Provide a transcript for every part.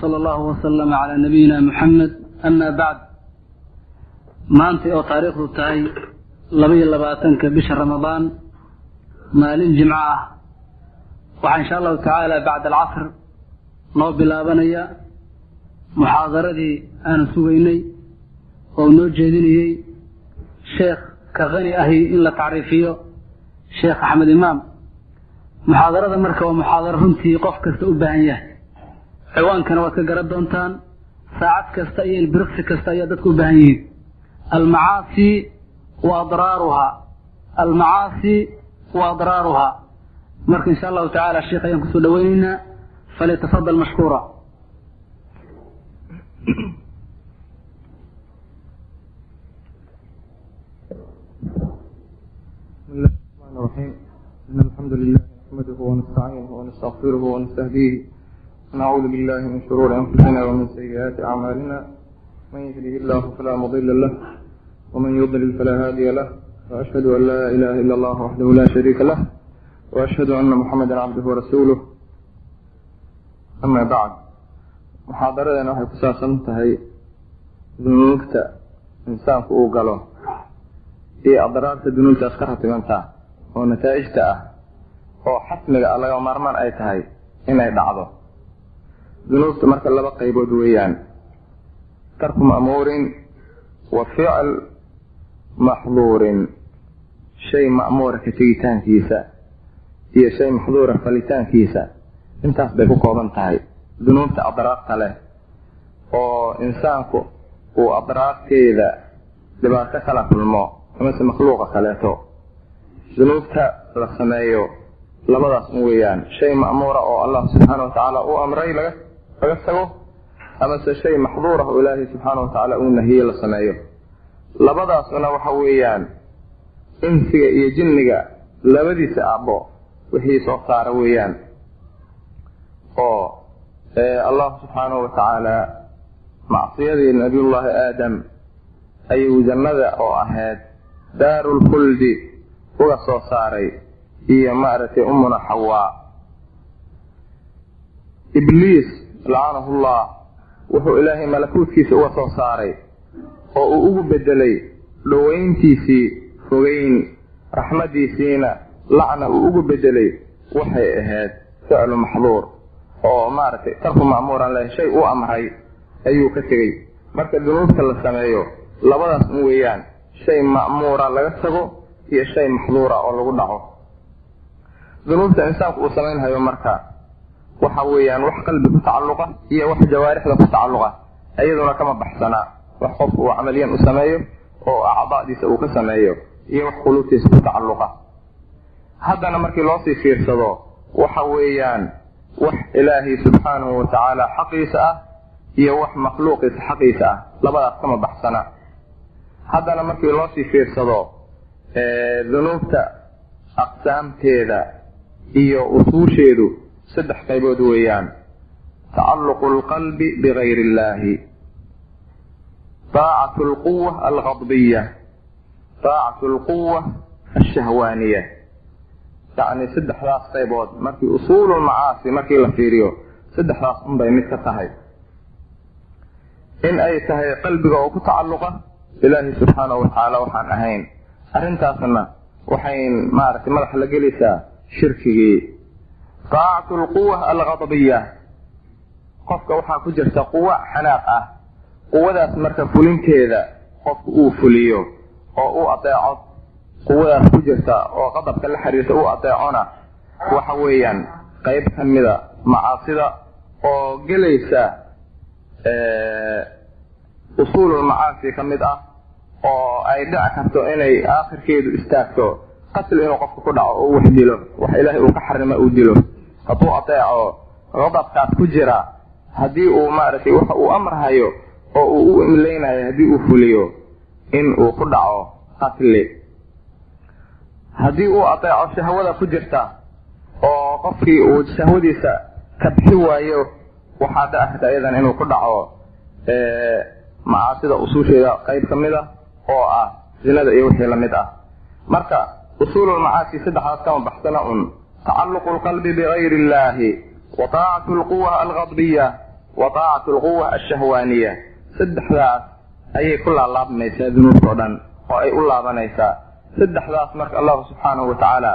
sala allahu wasalama calaa nabiyina muxamed amaa bacd maantay oo taariikhdu tahay laba-iyo labaatanka bisha ramadaan maalin jimco ah. Waxaa insha allahu tacaala bacda alcasr noo bilaabanaya muxaadaradii aanu sugaynay oo noo jeedinayey sheekh ka qani ahi in la tacriifiyo sheekh axmed imaam. Muxaadarada marka waa muxaadaro runtii qof kasta u baahan yahay ciwaankana waad ka garan doontaan saacad kasta iyo ilbiriksi kasta ayaa dadku u baahan yihiin almacaasi wa adraaruhaa almacaasi wa adraaruhaa marka insha allahu tacala sheekh ayaan kusoo dhaweyneynaa falyatafadal mashkuura بسم الله الرحمن الرحيم إن الحمد لله نحمده ونستعينه ونستغفره ونستهديه نعوذ بالله من شرور أنفسنا ومن سيئات أعمالنا. من يهده الله فلا مضل له ومن يضلل فلا هادي له. وأشهد أن لا إله إلا الله وحده لا شريك له وأشهد أن محمدا عبده ورasuuله ama bacd muxaadaradeena waxay ku saabsan tahay dunuubta insaanku uu galo iyo adraarta dunuubtaas ka ratibanta oo nataa'ijta ah oo xasmiga ah laga maarmaan ay tahay inay dhacdo dunuubta marka laba qaybood weeyaan. Tarku ma'muurin wa ficl maxduurin. Shay ma'muura ka tegitaankiisa iyo shay maxduura falitaankiisa intaas bay ku kooban tahay. Dunuubta adraarta leh oo insaanku uu adraarteeda dhibaato kala kulmo amase makhluuqa kaleeto. Dunuubta la sameeyo labadaas un weeyaan. Shay ma'muura oo allah subxaana wa tacaala uu amray laga laga tago amase shay maxduur ah oo ilaahay subxaana wa tacaala uu nahiyey la sameeyo. Labadaasuna waxa weeyaan insiga iyo jinniga labadiisa aabbo wixii soo saara weeyaan. Oo allah subxaanahu wa tacaala macsiyadii nabiyullaahi aadam ayuu jannada oo ahayd daarulkhuldi uga soo saaray iyo maaragtay umuna xawaa. Ibliis lacanahullah wuxuu ilaahay malakuutkiisa uga soo saaray oo uu ugu bedelay dhoweyntiisii fogeyn raxmadiisiina lacna uu ugu bedelay waxay ahayd ficlu maxduur oo maaragtay tarku macmuuran leh shay u amray ayuu ka tegey. Marka dunuubta la sameeyo labadaas un weeyaan shay ma'muura laga tago iyo shay maxduura oo lagu dhaco. Dunuubta insaanku uu samaynhayo marka waxa weeyaan wax qalbi ku tacalluqa iyo wax jawaarixda ku tacalluqa iyaduna kama baxsanaa. Wax qofku uu camaliyan u sameeyo oo acdaadiisa uu ka sameeyo iyo wax quluubtiisa ku tacalluqa. Haddana markii loosii fiirsado waxa weeyaan wax ilaahay subxaanahu wa tacaala xaqiisa ah iyo wax makhluuqiisa xaqiisa ah labadaas kama baxsana haddana markii loosii fiirsado dunuubta aqsaamteeda iyo usuusheedu saddex qaybood weeyaan. Tacalluqu lqalbi bigayri illaahi taacatu lquwa alqadbiya taacatu lquwa alshahwaaniya yacni saddexdaas qaybood markii usuululmacaasi markii la fiiriyo saddexdaas unbay mid ka tahay. In ay tahay qalbiga oo ku tacalluqa ilaahi subxaanahu watacaala waxaan ahayn. Arrintaasna waxay maaragtay madaxa la gelaysaa shirkigii taacatu lquwa alqadbiya qofka waxaa ku jirta quwa xanaaq ah quwadaas marka fulinteeda qofku uu fuliyo oo u adeeco quwadaas ku jirta oo qadabka la xiriirta u adeecona waxa weeyaan qayb ka mida macaasida oo gelaysa usuululmacaasi ka mid ah oo ay dhici karto inay aakhirkeedu istaagto. Qatl inuu qofka ku dhaco oo wax dilo. Wax ilaahay uu ka xarima uu dilo hadduu adeeco qadabkaas ku jira. Haddii uu maaragtay waxa uu amrahayo oo uu u imleynayo haddii uu fuliyo in uu ku dhaco qatli. Haddii uu adeeco shahwada ku jirta oo qofkii uu shahwadiisa ka bixi waayo waxaa dhici karta iyadan inuu ku dhaco macaasida usuusheeda qayb ka mid a oo ah zinada iyo wixii la mid ah. Marka usuululmacaasi saddexdaas kama baxsana un tacalluqu lqalbi bigayri illaahi wa taacatu lquwa alqadbiya wa taacatu alquwa ashahwaaniya saddexdaas ayay ku laalaabmaysaa dunuubta o dhan oo ay u laabanaysaa saddexdaas marka allahu subxaanahu wa tacaala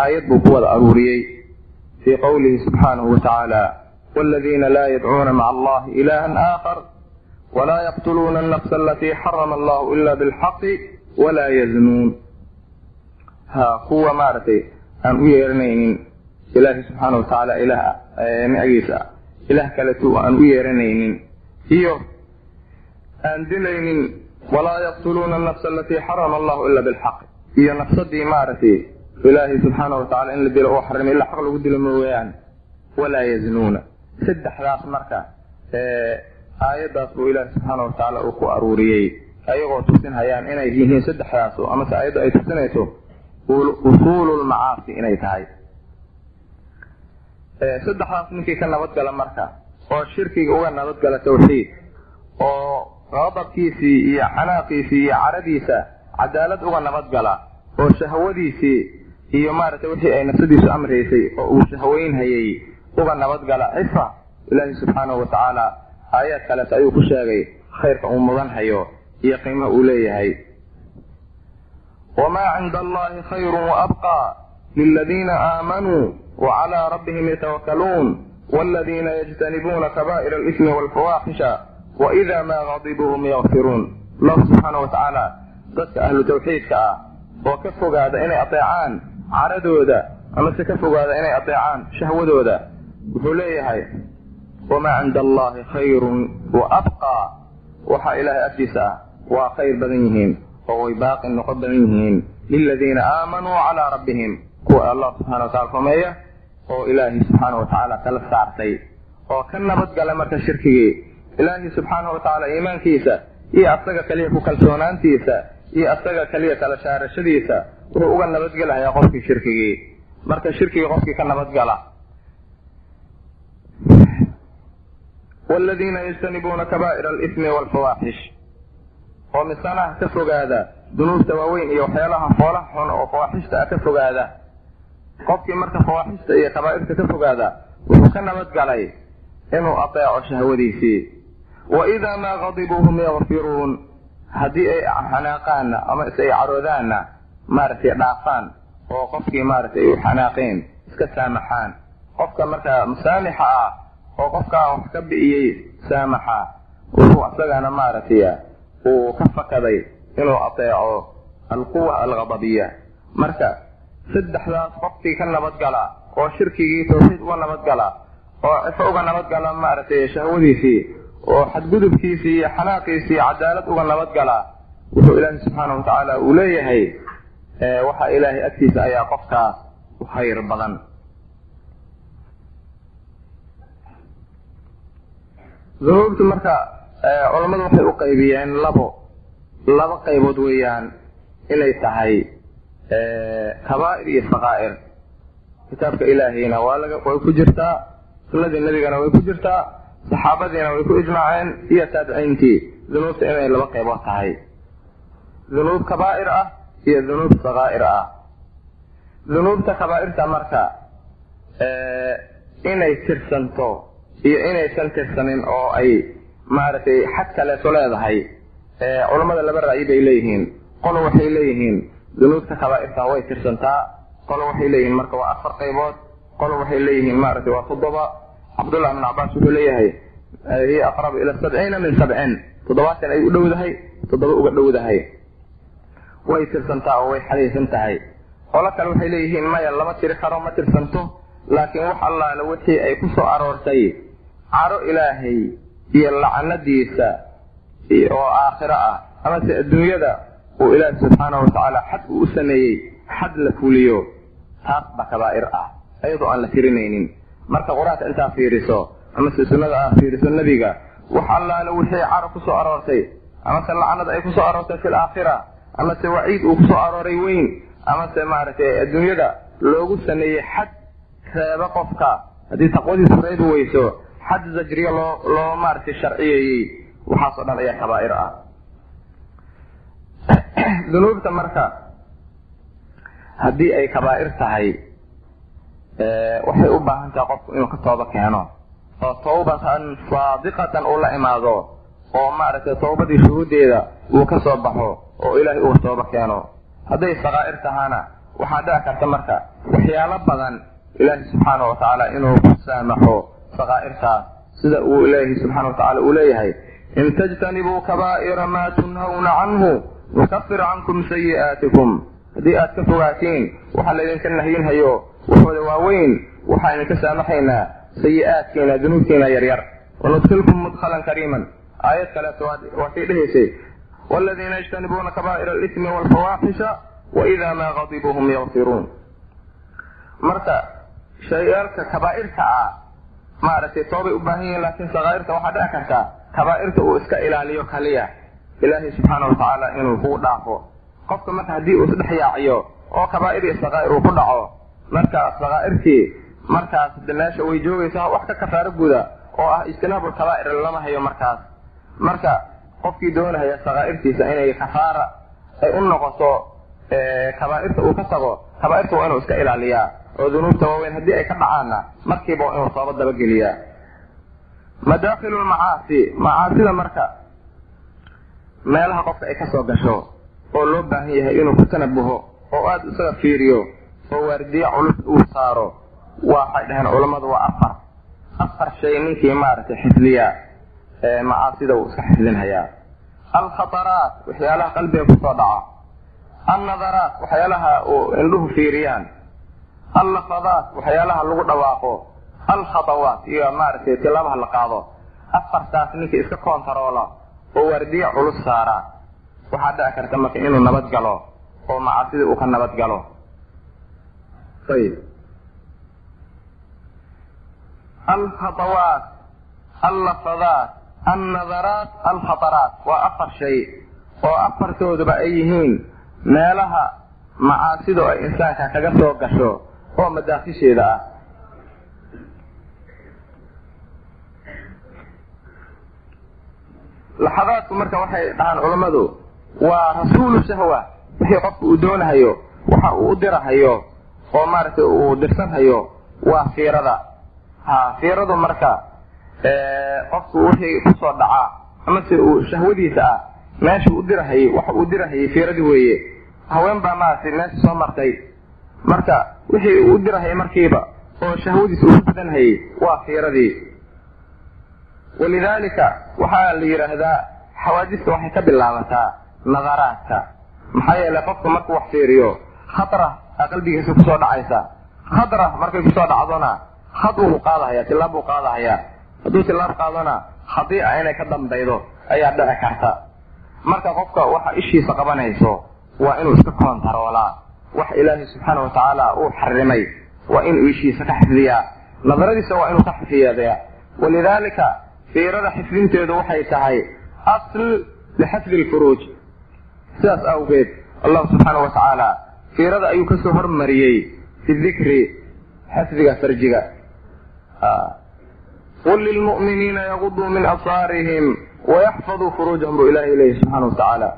aayad buu ku wada aruuriyey fii qowlihi subxaanahu wa tacaala waladiina laa yadcuuna maca allahi ilahan aakhar walaa yaqtuluuna alnafsa alatii xarama allahu ila bilxaqi walaa yaznuun ha kuwa maaragtay aan u yeeranaynin ilaahi subxaana wa tacaala ilaah magaciisa ilaah kaletu aan u yeeranaynin. Iyo aan dilaynin walaa yaqtuluuna anafsa alatii xarama allahu ila bilxaq. Iyo nafsadii maaragtay ilaahay subxaana wa tacala in la dilo oo xarimay ila xaq lagu dilo mooyaan walaa yaznuuna. Saddexdaas marka aayaddaas buu ilaahi subxaana wa tacaala uu ku aruuriyey. Ayagoo tusinhayaan inay yihiin saddexdaas amase aayadda ay tusinayso usuulu lmacaasi inay tahay. Saddexdaas ninkii ka nabadgala marka oo shirkiga uga nabadgala tawxiid oo qadabkiisii iyo xanaaqiisii iyo caradiisa cadaalad uga nabadgala oo shahwadiisii iyo maaragtay wixii ay nafsadiisu amraysay oo uu shahweynhayay uga nabadgala cifa ilaahi subxaanahu wa tacaala aayaad kalees ayuu ku sheegay khayrka uu mudan hayo iyo qiimaha uu leeyahay wamaa cinda allahi khayru waabqaa liladiina aamanuu wacalaa rabbihim yatawakkaluun waladiina yajtanibuuna kabaa'ira alismi walfawaaxisha waida maa gadibuu hum yakfiruun allahu subxaana wa tacaala dadka ahlu tawxiidka ah oo ka fogaada inay adeecaan caradooda amase ka fogaada inay adeecaan shahwadooda wuxuu leeyahay wamaa cinda allahi khayrun wa abqaa waxaa ilaahay agtiisa ah waa khayr badan yihiin oo way baaqi noqon badan yihiin. Liladiina aamanuu calaa rabbihim. Kuwa allah subxana wa tacala rumeeya oo ilaahay subxaana wa tacaala kala saartay. Oo ka nabadgala marka shirkigii. Ilaahay subxaana wa tacaala iimaankiisa iyo asaga kaliya ku kalsoonaantiisa iyo asaga kaliya kala shaarashadiisa wuxuu uga nabadgelahayaa qofkii shirkigii. Marka shirkigii qofkii ka nabadgala waladiina yajtanibuuna kabaa'ira alismi walfawaaxish oo misanaha ka fogaada dunuubta waaweyn iyo waxyaalaha foolaha xun oo fawaaxishta ah ka fogaada. Qofkii marka fawaaxishta iyo kabaa'irta ka fogaada wuxuu ka nabadgalay inuu ateeco shahwadiisii. Wa idaa maa gadibuu hum yakfiruun haddii ay xanaaqaanna ama is ay caroodaanna maaragtay dhaafaan oo qofkii maaragtay ay u xanaaqeen iska saamaxaan. Qofka marka musaamixa ah oo qofkaa wax ka bi'iyey saamaxa wuxuu isagana maaragtay uu ka fakaday inuu ateeco alquwa alghadabiya marka saddexdaas qofkii ka nabadgala oo shirkigii tawxiid uga nabadgala oo cifo uga nabadgala maaragtay shahwadiisii oo xadgudubkiisii iyo xanaaqiisii cadaalad uga nabadgala wuxuu ilaahay subxaana wa tacaala uu leeyahay waxaa ilaahay agtiisa ayaa qofkaas u khayr badan. Dunuubtu marka culammadu waxay u qaybiyeen labo laba qaybood weeyaan inay tahay kabaa'ir iyo sakaa'ir kitaabka laga way ku jirtaa sunnadii nebigana way ku jirtaa saxaabadiina way ku ijmaaceen iyo taabiciintii. Dunuubta inay laba qaybood tahay. Dunuub kabaa'ir ah iyo dunuub sakaa'ir ah. Dunuubta kabaa'irta marka inay tirsanto iyo inaysan tirsanin oo ay maaragtay xad kaleeto leedahay culammada laba ra'yi bay leeyihiin. Qolo waxay leeyihiin dunuubta kabaa'irta way tirsantaa. Qolo waxay leeyihiin marka waa afar qaybood. Qolo waxay leeyihiin maaragtay waa toddoba. Cabdullah ibn cabaas wuxuu leeyahay hiya aqrabu ila sabciina min sabcin. Toddobaatan ay u dhowdahay toddoba uga dhowdahay. Way tirsantaa oo way xadaysan tahay. Qolo kale waxay leeyihiin maya lama tiri karo ma tirsanto. Laakiin wax allaale wixii ay ku soo aroortay caro ilaahay iyo lacanadiisa oo aakhiro ah amase adduunyada uu ilaahi subxaanahu watacaala xad uu u sameeyey xad la fuliyo taas ba kabaa'ir ah ayadoo aan la tirinaynin marka qur'aanka intaa fiiriso amase sunnada aa fiiriso nebiga wax allaale wixii caro ku soo aroortay amase lacanada ay ku soo aroortay fi laakhira amase waciid uu ku soo arooray weyn amase maaragtay adduunyada loogu sameeyey xad reeba qofka. Haddii taqwadiisu reebi weyso xad zajriya loo loo maaragtay sharciyeeyey waxaasoo dhan ayaa kabaa'ir ah. Dunuubta marka haddii ay kabaa'ir tahay waxay u baahan tahay qofku inuu ka tooba keeno. Oo tawbatan saadiqatan uu la imaado oo maaragtay tawbadii shuhuuddeeda uu ka soo baxo oo ilaahay uu tooba keeno. Hadday sakaa'ir tahaana waxaa dhici karta marka waxyaalo badan ilaahay subxaana wa tacaala inuu ku saamaxo sakaa'irtaas sida uu ilaahi subxana wa tacala uu leeyahay in tajtanibuu kabaa'ira maa tunhawna canhu nukafir cankum sayi'aatikum haddii aad ka fogaatiin waxaa laydinka nahyinhayo waxooda waaweyn waxaa idinka saamaxaynaa sayi'aadkiina dunuubkiina yaryar. Wanudkilkum mudkhalan kariiman. Aayad kaleeto waatay dhehaysay waladiina yajtanibuuna kabaa'ira alismi waalfawaaxisha waidaa maa qadibuu hum yakfiruun marka shayaalka kabaa'irta ah maaragtay toobay u baahan yihiin laakiin sakaa'irta waxaa dhici karta kabaa'irta uu iska ilaaliyo kaliya. Ilaahay subxaana watacaala inuu kugu dhaafo. Qofka marka haddii uu isdhex yaaciyo oo kabaa'ir iyo sakaa'ir uu ku dhaco marka sakaa'irtii markaas meesha way joogaysaa wax ka kafaaro guda oo ah ijtinaabul kabaa'ir lama hayo markaas. Marka qofkii doonahaya sakaa'irtiisa inay kafaara ay u noqoto kabaa'irta uu ka tago kabaa'irta waa inuu iska ilaaliyaa oo dunuubta waaweyn haddii ay ka dhacaanna markiiba waa inuu sooba dabageliyaa madaakilu lmacaasi macaasida marka meelaha qofka ay ka soo gasho oo loo baahan yahay inuu ku tanabuho oo aada isaga fiiriyo oo waardiye culus uu saaro waxay dhaheen culammadu waa afar. Afar shay ninkii maaragtay xifdiya macaasida uu iska xifdinhayaa. Alkhataraat waxyaalaha qalbiga ku soo dhaca annadaraat waxyaalaha uu indhuhu fiiriyaan. Allafadaat waxyaalaha lagu dhawaaqo. Alkhadawaat iyo maaragtay tilaabaha la qaado. Afartaas ninkii iska koontaroola oo waardiye culus saara. Waxaa dhici karta marka inuu nabad galo oo macaasida uu ka nabad galo. Ayib alkhadawaat allafadaat annadaraat alkhataraat waa afar shay oo afartooduba ay yihiin meelaha macaasidu ay insaanka kaga soo gasho oo madaakisheeda ah. Laxadaadku marka waxay dhahaan culammadu waa rasuulu shahwa wixii qofka uu doonahayo waxa uu u dirahayo oo maaragtay uu dirsanhayo waa fiirada. Ha fiiradu marka qofku wixii ku soo dhacaa amase uu shahwadiisa ah meesha u dirahayay waxa uu dirahayay fiiradii weeye haween baa maaragtay meesha soo martay. Marka wixii uu dirahayay markiiba oo shahwadiisa uu ku badanhayay waa fiiradii. Walidaalika waxaa la yidhaahdaa xawaadista waxay ka bilaabataa nadaraadka maxaa yeelay qofka markuu wax fiiriyo khadra aa qalbigiisa ku soo dhacaysa. Khadra markay ku soo dhacdona had uu qaadahaya tilaab buu qaadahayaa hadduu tilaab qaadona khadiica inay ka dambaydo ayaa dhici karta. Marka qofka waxa ishiisa qabanayso waa inuu iska koontaroolaa wax ilaahay subxaana wa tacaala uu xarimay. Waa inuu ishiisa ka xifdiyaa nadaradiisa waa inuu ka xifiyadaya walidaalika fiirada xifdinteedu waxay tahay asl lixifdi lfuruuj sidaas awgeed allahu subxaana wa tacaala fiirada ayuu ka soo hormariyey fi dikri xifdiga farjiga. Qul lilmu'miniina yaguduu min absaarihim wayaxfaduu furuujahum buu ilahay leeyahy subxaana wa tacaala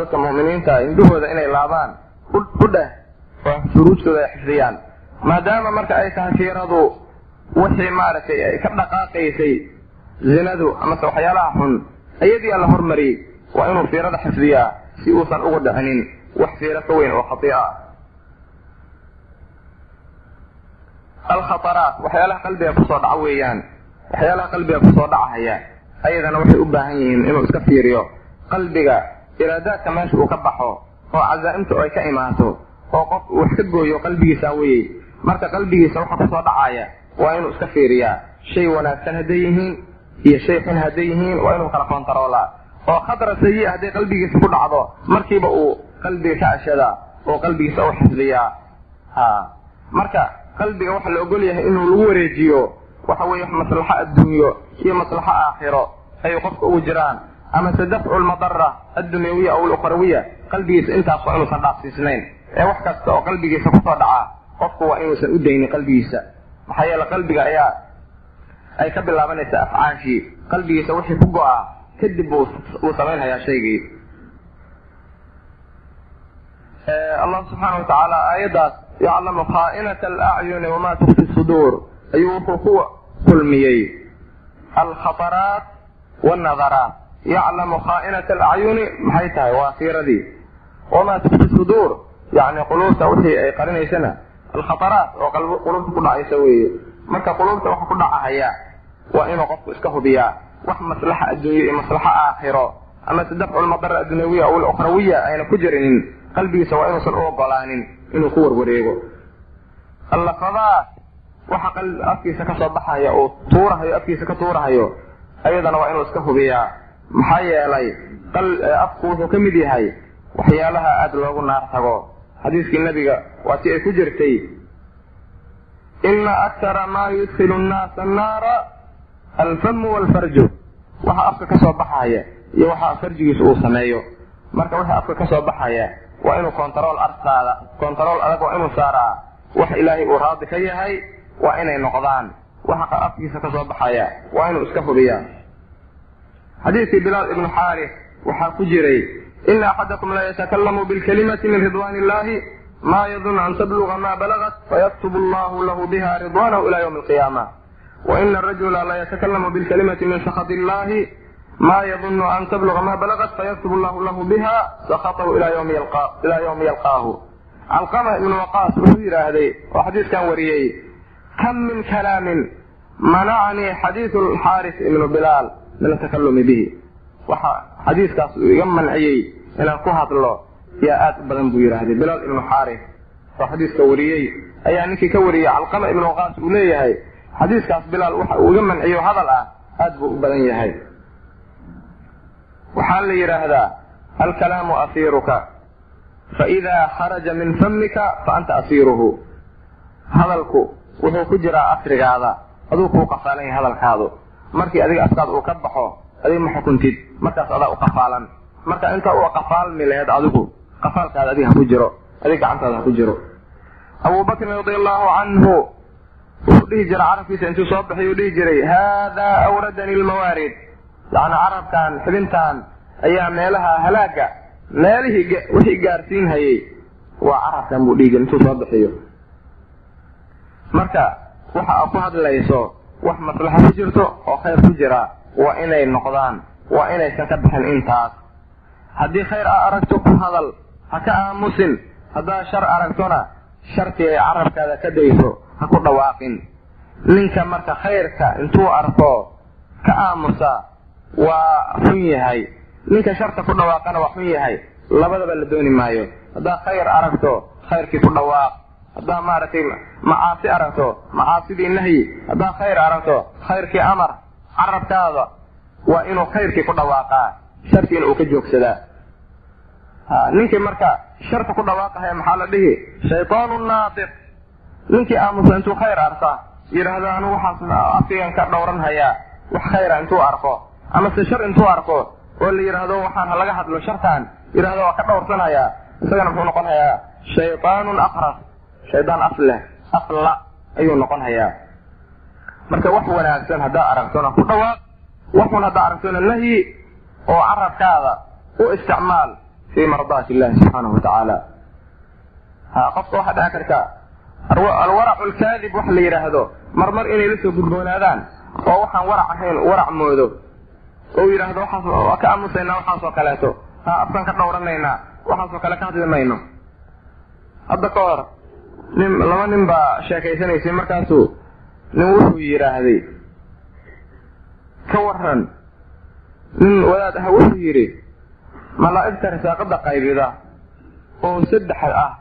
dadka mu'miniinta indhahooda inay laabaan u dheh oo furuujtooda ay xifdiyaan. Maadaama marka ay tahay fiiradu wixii maaragtay ay ka dhaqaaqaysay zinadu amase waxyaalaha xun ayadiiaa la hormariyey waa inuu fiirada xifdiyaa si uusan ugu dhicinin wax fiiro ka weyn oo khatiia ah. Alkhataraat waxyaalaha qalbiga ku soo dhaca weeyaan waxyaalaha qalbiga ku soo dhacahaya ayadana waxay u baahan yihiin inuu iska fiiriyo qalbiga iraadaadka meesha uu ka baxo oo cazaa'imtu ay ka imaato oo qof wax ka gooyo qalbigiisa weyey marka qalbigiisa waxa ku soo dhacaya waa inuu iska fiiriyaa. Shay wanaagsan hadday yihiin iyo shay xun hadday yihiin waa inuu kala koontaroolaa oo khadra sayi hadday qalbigiisa ku dhacdo markiiba uu qalbiga ka ashadaa oo qalbigiisa u xifdiyaa. Ha marka qalbiga waxa la ogol yahay inuu lagu wareejiyo waxa weeye maslaxo adduunyo iyo maslaxo aakhiro ay qofka ugu jiraan amase dafcu lmadara addunyawiya aw lukhrawiya qalbigiisa intaas waa inuusan dhaafsiisnayn. Ee wax kasta oo qalbigiisa ku soo dhacaa qofku waa inuusan u daynin qalbigiisa. Maxaa yeele qalbiga ayaa ay ka bilaabanaysaa afcaashii qalbigiisa wixii ku go-a kadib uu samaynhayaa shaygii. Allah subxaana watacaala aayaddaas yaclamu khaa'inata alacyuni wamaa tukfi suduur ayuu wuxuu ku kulmiyey alkhataraat wannadaraat yaclamu khaa'inata alacyuni maxay tahay waa siiradii wamaa tukfi suduur yacni quluubta wixii ay qarinaysana alkhataraat oo quluubta ku dhacaysa weeye marka quluubta waxa ku dhacahaya waa inuu qofku iska hubiyaa wax maslaxa adduunye iyo maslaxa aakhiro ama tadafcu lmadara adunyawiya aw alukhrawiya ayna ku jirinin qalbigiisa waa inuusan u ogolaanin inuu ku warwareego allafadaat waxa afkiisa ka soo baxaya uu tuurahayo afkiisa ka tuurahayo ayadana waa inuu iska hubiyaa maxaa yeelay afku wuxuu ka mid yahay waxyaalaha aada loogu naar tago. Xadiiskii nabiga waa si ay ku jirtay ina aktara maa yudkilu nnaasa annaara alfamu walfarju. Waxa afka ka soo baxaya iyo waxa farjigiisa uu sameeyo. Marka wixii afka ka soo baxaya waa inuu kontarool arsaada kontarool adag waa inuu saaraa. Wax ilaahay uu raadi ka yahay waa inay noqdaan. Waxa afkiisa ka soo baxaya waa inuu iska hubiyaa xadiidkii bilaal ibnu xaaris waxaa ku jiray ina axadakum la yatakalamu bilkalimati min ridwaan illahi ma yadun an tabluga ma balagat fayaktubu allahu lahu biha ridwanahu ila ywmi alqiyaama waina arajula la yatakalamu bilkalimati min sakhat illahi ma yadunu an tabluga ma balagat fayaktub llahu lahu biha sakatahu ila ywmi yalqaahu. Calqama ibnu waqaas wuxuu yidhaahday oo xadiiskan wariyey kam min kalaamin manacanii xadiidu xaaris ibnu bilaal min atakalumi bihi. Waxa xadiiskaas uu iga manciyey inaan ku hadlo yaa aad u badan buu yidhaahday. Bilaal ibnu xaaris oo xadiiska wariyey ayaa ninkii ka wariyey calqama ibnu waqaas uu leeyahay xadiiskaas bilaal waxa uu iga manciyo hadal ah aad buu u badan yahay. Waxaa la yidhaahdaa alkalaamu asiiruka faidaa kharaja min famika fa anta asiiruhu. Hadalku wuxuu ku jiraa asrigaada aduu kuu qafaalan yahay hadalkaadu markii adiga afkaad uu ka baxo adiga ma xukuntid. Markaas adaa u qafaalan. Marka inta uu qafaalmi laheed adigu qafaalkaada adiga ha ku jiro. Adiga gacantaada ha ku jiro. Abu bakrin radia allahu canhu wuxuu dhihi jiray carabkiisa intuu soo baxay uu dhihi jiray haadaa awradani lmawaarid yacni carabkan xibintan ayaa meelaha halaaga meelihii wixii gaarsiin hayay. Waa carabkan buu dhihi jiray intuu soo bixiyo marka waxa aad ku hadlayso wax maslaxo ku jirto oo khayr ku jira waa inay noqdaan waa inaysan ka bixin intaas. Haddii khayr aa aragto ku hadal. Ha ka aamusin. Haddaa shar aragtona shartii ay carabkaada ka dayso ha ku dhawaaqin. Ninka marka khayrka intuu arko ka aamusa waa xun yahay. Ninka sharta ku dhawaaqana waa xun yahay. Labadaba la dooni maayo. Haddaa khayr aragto khayrkii ku dhawaaq haddaa maaragtay macaasi aragto macaasidii nahyi haddaa khayr aragto khayrkii amar carabkaada waa inuu khayrkii ku dhawaaqaa shartiina uu ka joogsadaa. Ninkii marka sharta ku dhawaaqahaya maxaa la dhihi? Shaytaanu naatiq. Ninkii aamusa intuu khayr arka yidhaahdo anu waxaas afigan ka dhowran hayaa wax khayra intuu arko. Amase shar intuu arko oo la yidhaahdo waxaan halaga hadlo shartaan yidhahdo waa ka dhowrsanhayaa isagana muxuu noqon hayaa shaytaanun aqras shaydaan af leh afla ayuu noqon hayaa marka wax wanaagsan haddaa aragtona ku dhawaaq waxun haddaa aragtona nahyi oo carabkaada u isticmaal fii mardaati illahi subxaanahu watacaala ha qofka waxaa dhici karta alwaracu lkaadib wax la yidhaahdo marmar inay la soo gudboonaadaan oo waxaan warac ahayn warac moodo. Oo yidhaahdo waxaas ka aamusaynaa waxaasoo kaleeto ha afkaan ka dhowranaynaa waxaasoo kale ka hadli mayno hadda ka hor nin laba nin baa sheekaysanaysay markaasuu nin wuxuu yidhaahday ka waran nin wadaad ah wuxuu yidhi malaa'igta risaaqada qaybida oo saddex ah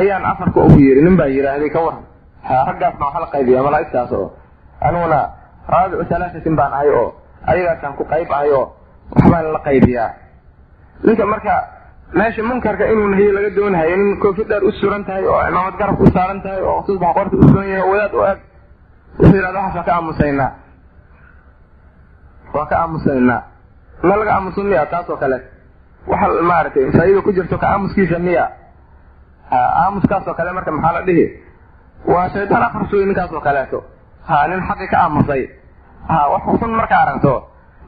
ayaan afarka ugu yidhi. Nin baa yidhaahday ka waran raggaasna waxa la qaybiya malaa'igtaas oo aniguna raabicu halaasatin baan ahay oo ayagaasaan ku qayb ahay oo waxbaan la qaybiyaa. Ninka marka meesha munkarka inuu nahiyo laga doonahayo nin koofi dheer u suran tahay oo cimaamad garabka u saaran tahay oo tusbax qorta u suran yahay oo wadaad u eg. Wuxuu yidhahda waxaas waa ka aamusaynaa waa ka aamusaynaa ma laga aamuso miya? Taas oo kale. Waxa maaragtay faa'iida ku jirto ka aamuskiisa miya. Aamuskaas oo kale marka maxaa la dhihi? Waa shaydaan akrasuy ninkaas oo kaleeto. Ha nin xaqi ka aamusay. Ha wax xun marka aragto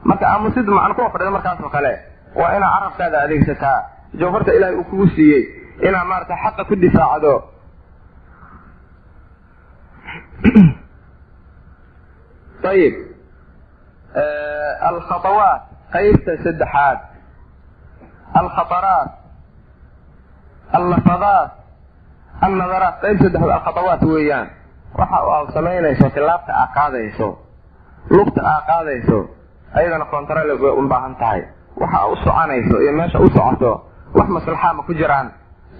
marka aamusid macna ku fadhida markaas oo kale. Waa inaa carabkaada adeegsataa jawharta ilaahay uu kugu siiyey inaa maarata xaqa ku difaacdo. Ayib alkhatawaat qaybta saddexaad. Alkhataraat. Allafadaat. Annadaraat qayb saddexaad alkhatawaat weeyaan. Waxa aad samaynayso tilaabta aa qaadayso. Lugta aa qaadayso. Ayadana control way u baahan tahay. Waxa u soconayso iyo meesha u socoto wax maslaxaa ma ku jiraan.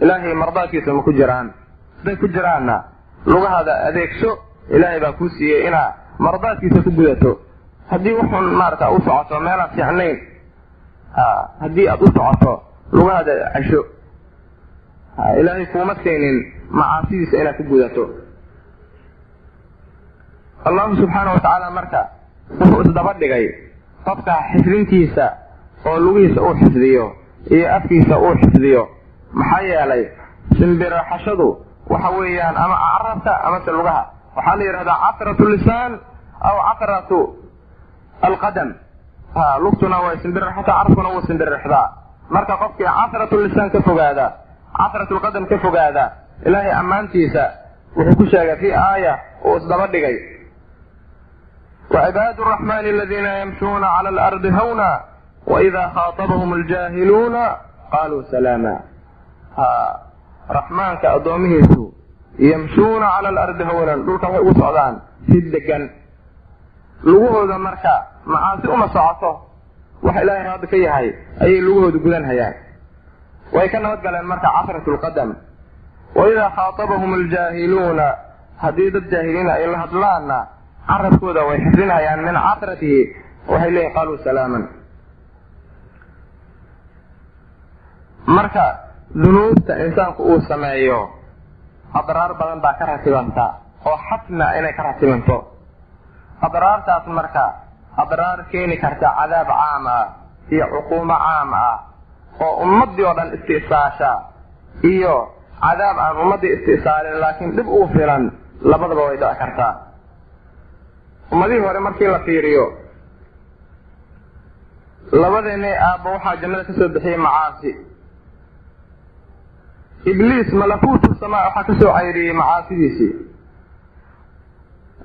Ilaahay mardaadkiisa ma ku jiraan. Hadday ku jiraanna. Lugahaada adeegso ilaahay baa kuu siiyey inaa mardaadkiisa ku gudato. Haddii wuxun maarata u socoto meelaan fiicnayn haddii aad u socoto lugahaada casho ilaahay kuuma saynin macaasidiisa inaad ku gudato. Allahu subxaana wa tacaala marka wuxuu isdaba dhigay qofka xifdintiisa oo lugihiisa uu xifdiyo iyo afkiisa uu xifdiyo. Maxaa yeelay simbiraxashadu waxa weeyaan ama carabka amase lugaha waxaa la yidhahdaa catratu lisaan aw catratu alqadam. Lugtuna way simbiraxataa carabkuna wuu simbiraxdaa. Marka qofkii catratu lisaan ka fogaada catratu lqadam ka fogaada ilaahay ammaantiisa wuxuu ku sheegay fii aaya uu isdaba dhigay. Wacibaadu raxmaani aladiina yamshuuna cala alardi hawna waida khaaabahum ljaahiluuna qaaluu salaama ha raxmaanka addoomihiisu yamshuuna cala alardi hawanan dhulka waxay ugu socdaan si degan lugahooda marka macaasi uma socoto wax ilaahay raadi ka yahay ayay lugahooda gudanhayaan way ka nabad galeen marka casrat lqadam waidaa khaaabahum aljaahiluuna haddii dad jaahiliina ay la hadlaanna carabkooda way xifdinhayaan min casratihi waxay leeyihiin qaaluu salaaman marka dunuubta insaanku uu sameeyo adraar badan baa ka ratibanta oo xatma inay ka ratibanto adraartaas marka adraar keeni karta cadaab caam ah iyo cuquumo caam ah oo ummadii oo dhan isti'saasha iyo cadaab aan ummadii isti'saalin laakiin dhib ugu filan labadaba way dhici kartaa. Ummadihii hore markii la fiiriyo labadeena aabba waxaa jannada ka soo bixiyey macaasi ibliis malakuutu samaa waxaa ka soo cayriyey macaasidiisii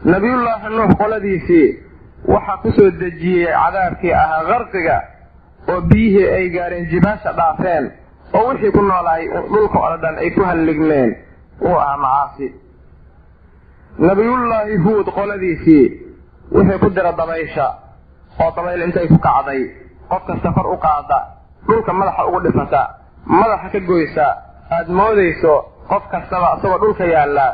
nabiyullaahi nuux qoladiisii waxaa ku soo dejiyey cadaabkii ahaa qarqiga oo biyihii ay gaareen jibaasha dhaafeen oo wixii ku noolaay dhulka oo dhan ay ku halligmeen uu ahaa macaasi. Nabiyullaahi huud qoladiisii wixii ku dira dabaysha oo dabayl intay ku kacday qof kasta kor u qaada dhulka madaxa ugu dhifata madaxa ka goysa aada moodayso qof kastaba isagoo dhulka yaalla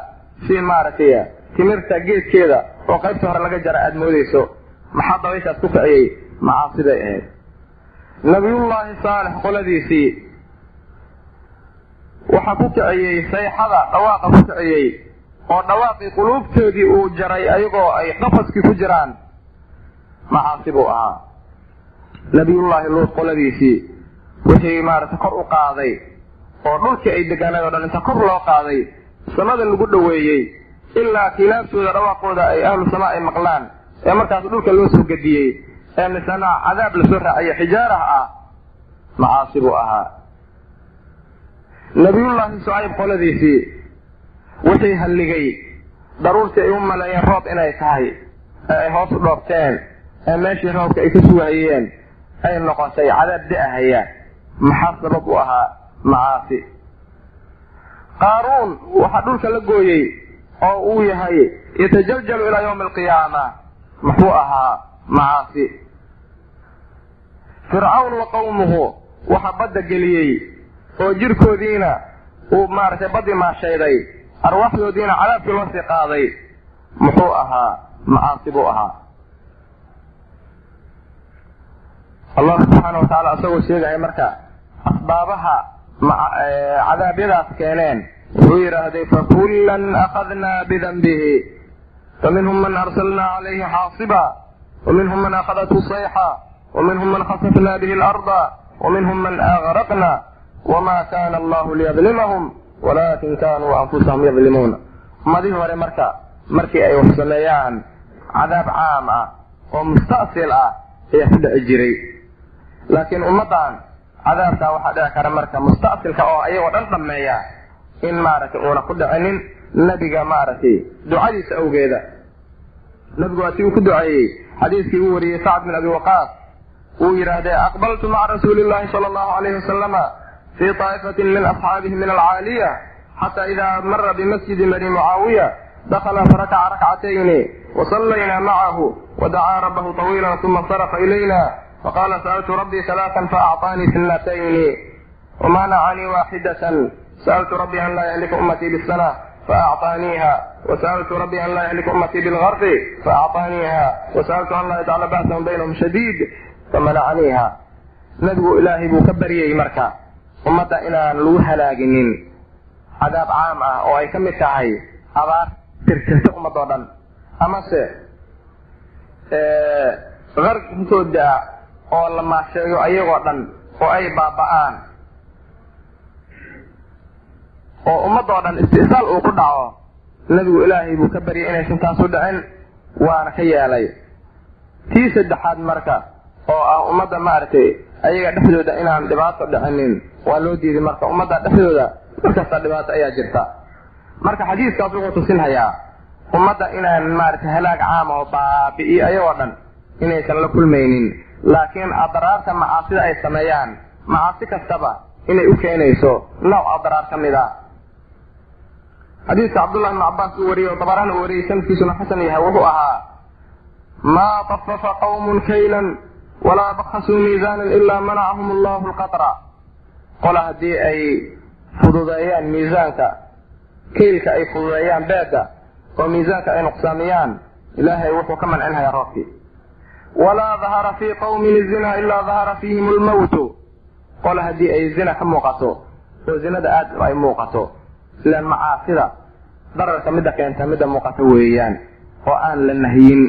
si maaragtay timirta geedkeeda oo qaybta hore laga jara aada moodayso maxaa dabayshaas ku kiciyey macaasiday ahayd. Nabiyullaahi saalex qoladiisii waxaa ku kiciyey sayxada dhawaaqa ku kiciyey oo dhawaaqii quluubtoodii uu jaray ayagoo ay qafaskii ku jiraan macaasi buu ahaa. Nabiyullaahi luud qoladiisii wixii maaragtay kor u qaaday oo dhulkii ay degaanad o dhan inta kor loo qaaday samada lagu dhoweeyey ilaa kilaabtooda dhawaaqooda ay ahlu samaa ay maqlaan ee markaas dhulka loo soo gediyey ee misana cadaab la soo raaciyo xijaarah ah macaasi buu ahaa. Nabiyullaahi sucayb qoladiisii wixii halligay daruurtii ay u maleeyeen roob inay tahay ee ay hoos u dhoobteen ee meeshii roobka ay ka sugahayeen ay noqotay cadaab da'ahaya maxaa sabab u ahaa macaasi qaaruun waxaa dhulka la gooyey oo uu yahay yatajaljalu ilaa yawmi alqiyaama. Muxuu ahaa macaasi fircawn wa qawmuhu waxaa badda geliyey oo jirkoodiina uu maaragtay baddi maashayday arwaaxdoodiina cadaabkii loo sii qaaday. Muxuu ahaa macaasi buu ahaa. Allah subxaana wa tacaala isagoo sheegaya marka asbaabaha cadaabyadaas keeneen. Wuxuu yidhaahday fakullan akadnaa bidanbihi faminhum man arsalnaa calayhi xaasiba. Waminhum man akhadathu sayxa. Waminhum man khasafnaa bihi larda waminhum man agraqna wama kana allahu liyadlimahum walakin kanuu anfusahum yadlimuuna ummadihii hore marka markii ay wax sameeyaan cadaab caam ah oo musta'sil ah ayaa ku dhici jiray. Laakiin ummaddan cadaabkaa waxaa dhici kara marka musta'silka oo ayagoo dhan dhammeeya in maaragtay uuna ku dhicinin nebiga maaragtay ducadiisa awgeeda. Nabigu waa si uu ku duceeyey xadiiskii uu wariyey sacd bin abi waqaas uu yidhaahdee aqbaltu maca rasuuli llahi sala allahu alayhi wasalama fii طaa'ifatin min asxaabihi min alcaaliya xata ida mara bimasjidi bani mucaawiya dakala farakaca rakcatayni wasallayna macahu wadacaa rabbahu طawiila uma sarafa ilayna faqala sa'altu rabbii halaaan faacطaanii sinatayni wamanacanii waaxidatan sa'altu rabbii an laa yahlika ummatii bisana faacطaaniiha وسألت ربي أن لا يهلك أمتي بالغرق فأعطانيها وسألت أن لا يجعل بأسهم بينهم شديد فمنعنيها نبgu ilaahay buu ka baryayey marka ummadda inaan lagu halaaginin cadaab caam ah oo ay ka mid tahay abaar tirtirta ummadoo dhan amase qarg intooda oo la maasheeyo ayagoo dhan oo ay baaba'aan. oo ummadoo dhan istisaal uu ku dhaco nabigu ilaahay buu ka baryay inaysan taas u dhicin waana ka yeelay. Tii saddexaad marka oo ah ummadda maaragtay ayaga dhexdooda inaan dhibaato dhicinin waa loo diiday marka. Ummadda dhexdooda markasta dhibaato ayaa jirta. Marka xadiiskaas wuxuu tusinhayaa ummadda inaan maaragtay halaag caama oo baabi'iyo ayagoo dhan inaysan la kulmaynin laakiin adraarta macaasida ay sameeyaan macaasi kastaba inay u keenayso nooc adraar ka mid a xadiiska cabdullahi ibn cabbaas uu wariyey oo dabaraana uu wariyey sanadkiisuna xasan yahay wuxuu ahaa maa tafafa qawmun kaylan walaa bakhasuu miisaanan ilaa manacahum allahu lqatra qola haddii ay fududeeyaan miisaanka kaylka ay fududeeyaan beeda oo miisaanka ay nuqsaamiyaan ilaahay wuxuu ka mancinhayaa roobkii walaa dahara fii qawmin izina ilaa dahara fiihim lmawtu qola haddii ay zina ka muuqato oo zinada aada ay muuqato ilaan macaasida dararka midda keenta midda muuqato weeyaan oo aan la nahyin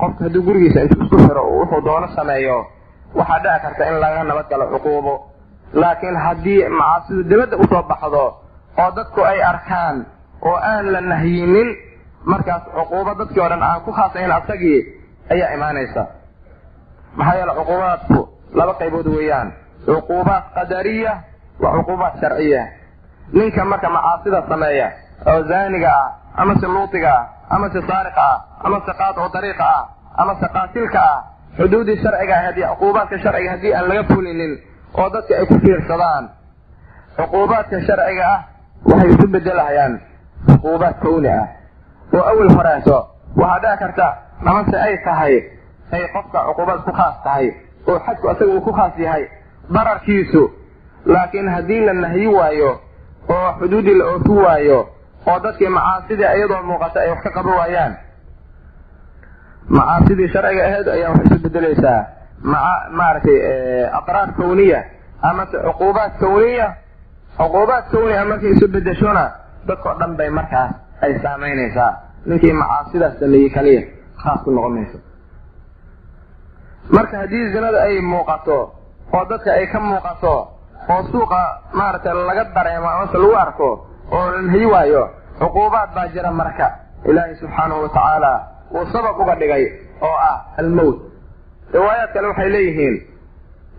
qofka hadduu gurigiisa intuu isku xiro uu wuxuu doono sameeyo waxaa dhici karta in laga nabadgalo cuquubo laakiin haddii macaasidu dibadda u soo baxdo oo dadku ay arkaan oo aan la nahyinin markaas cuquubo dadkii o dhan aan ku khaasayn asagii ayaa imaanaysa maxaa yeele cuquubaadku laba qaybood weeyaan. Cuquubaad qadariya wa cuquubaad sharciya ninka marka macaasida sameeya oo zaaniga ah amase luutiga ah amase saariqa ah amase qaadco dariiqa ah amase qaatilka ah xuduudii sharciga ah haddii cuquubaadka sharciga haddii aan laga fulinin oo dadka ay ku fiirsadaan cuquubaadka sharciga ah waxay isu bedelahayaan cuquubaad kawni ah. Oo awel horeeso waxaa dhici karta amase ay tahay ay qofka cuquubaad ku khaas tahay oo xadku asaga uu ku khaas yahay dararkiisu laakiin haddii la nahyi waayo oo xuduudii la oofi waayo oo dadkii macaasidii iyadoo muuqata ay wax ka qaban waayaan. Macaasidii sharciga ahayd ayaa waxay isu bedelaysaa maa maaragtay adraar kawniya amase cuquubaad kawniya cuquubaad kawniya markay isu bedeshona dadkao dhan bay markaas ay saamaynaysaa. Ninkii macaasidaas sameeyey kaliya khaas ku noqon mayso marka haddii zinada ay muuqato oo dadka ay ka muuqato oo suuqa maaragtay laga dareemo amase lagu arko oo la waayo cuquubaad baa jira marka. Ilaahay subxaanahu watacaala uu sabab uga dhigay oo ah almowt riwaayaad kale waxay leeyihiin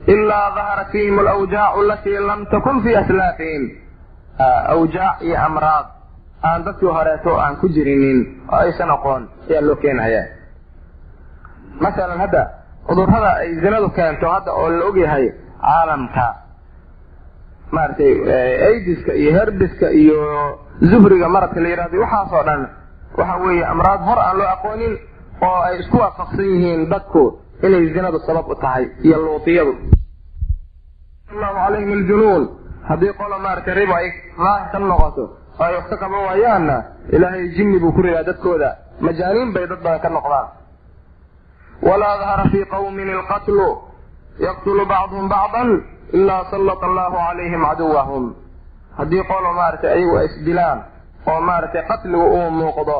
ilaa daharat fiihim alawjaacu alatii lam takun fii aslaafihim. Awjaac iyo amraad aan dadkii horeeto aan ku jirinin oo aysan aqoon ayaa loo keenaya masalan hadda cudurrada ay zinadu keento hadda oo la ogyahay caalamka maaragtay aidiska iyo herbiska iyo zuhriga maradka la yidhahdo waxaasoo dhan waxa weeye amraad hor aan loo aqoonin oo ay isku waafaqsan yihiin dadku inay zinadu sabab u tahay iyo luutiyadu. Allahu calayhim aljunuun. Haddii qola maaragtay ribo ay daahir ka noqoto oo ay wax ka qaban waayaanna ilaahay jinni buu ku ridaa dadkooda. Majaaniin bay dad badan ka noqdaan walaa dahara fii qawmin ilqatlu yaqtulu bacduhum bacdan ilaa sallata allahu calayhim caduwahum haddii qolo maaragtay ayagu ay isdilaan oo maaragtay qatligu uu muuqdo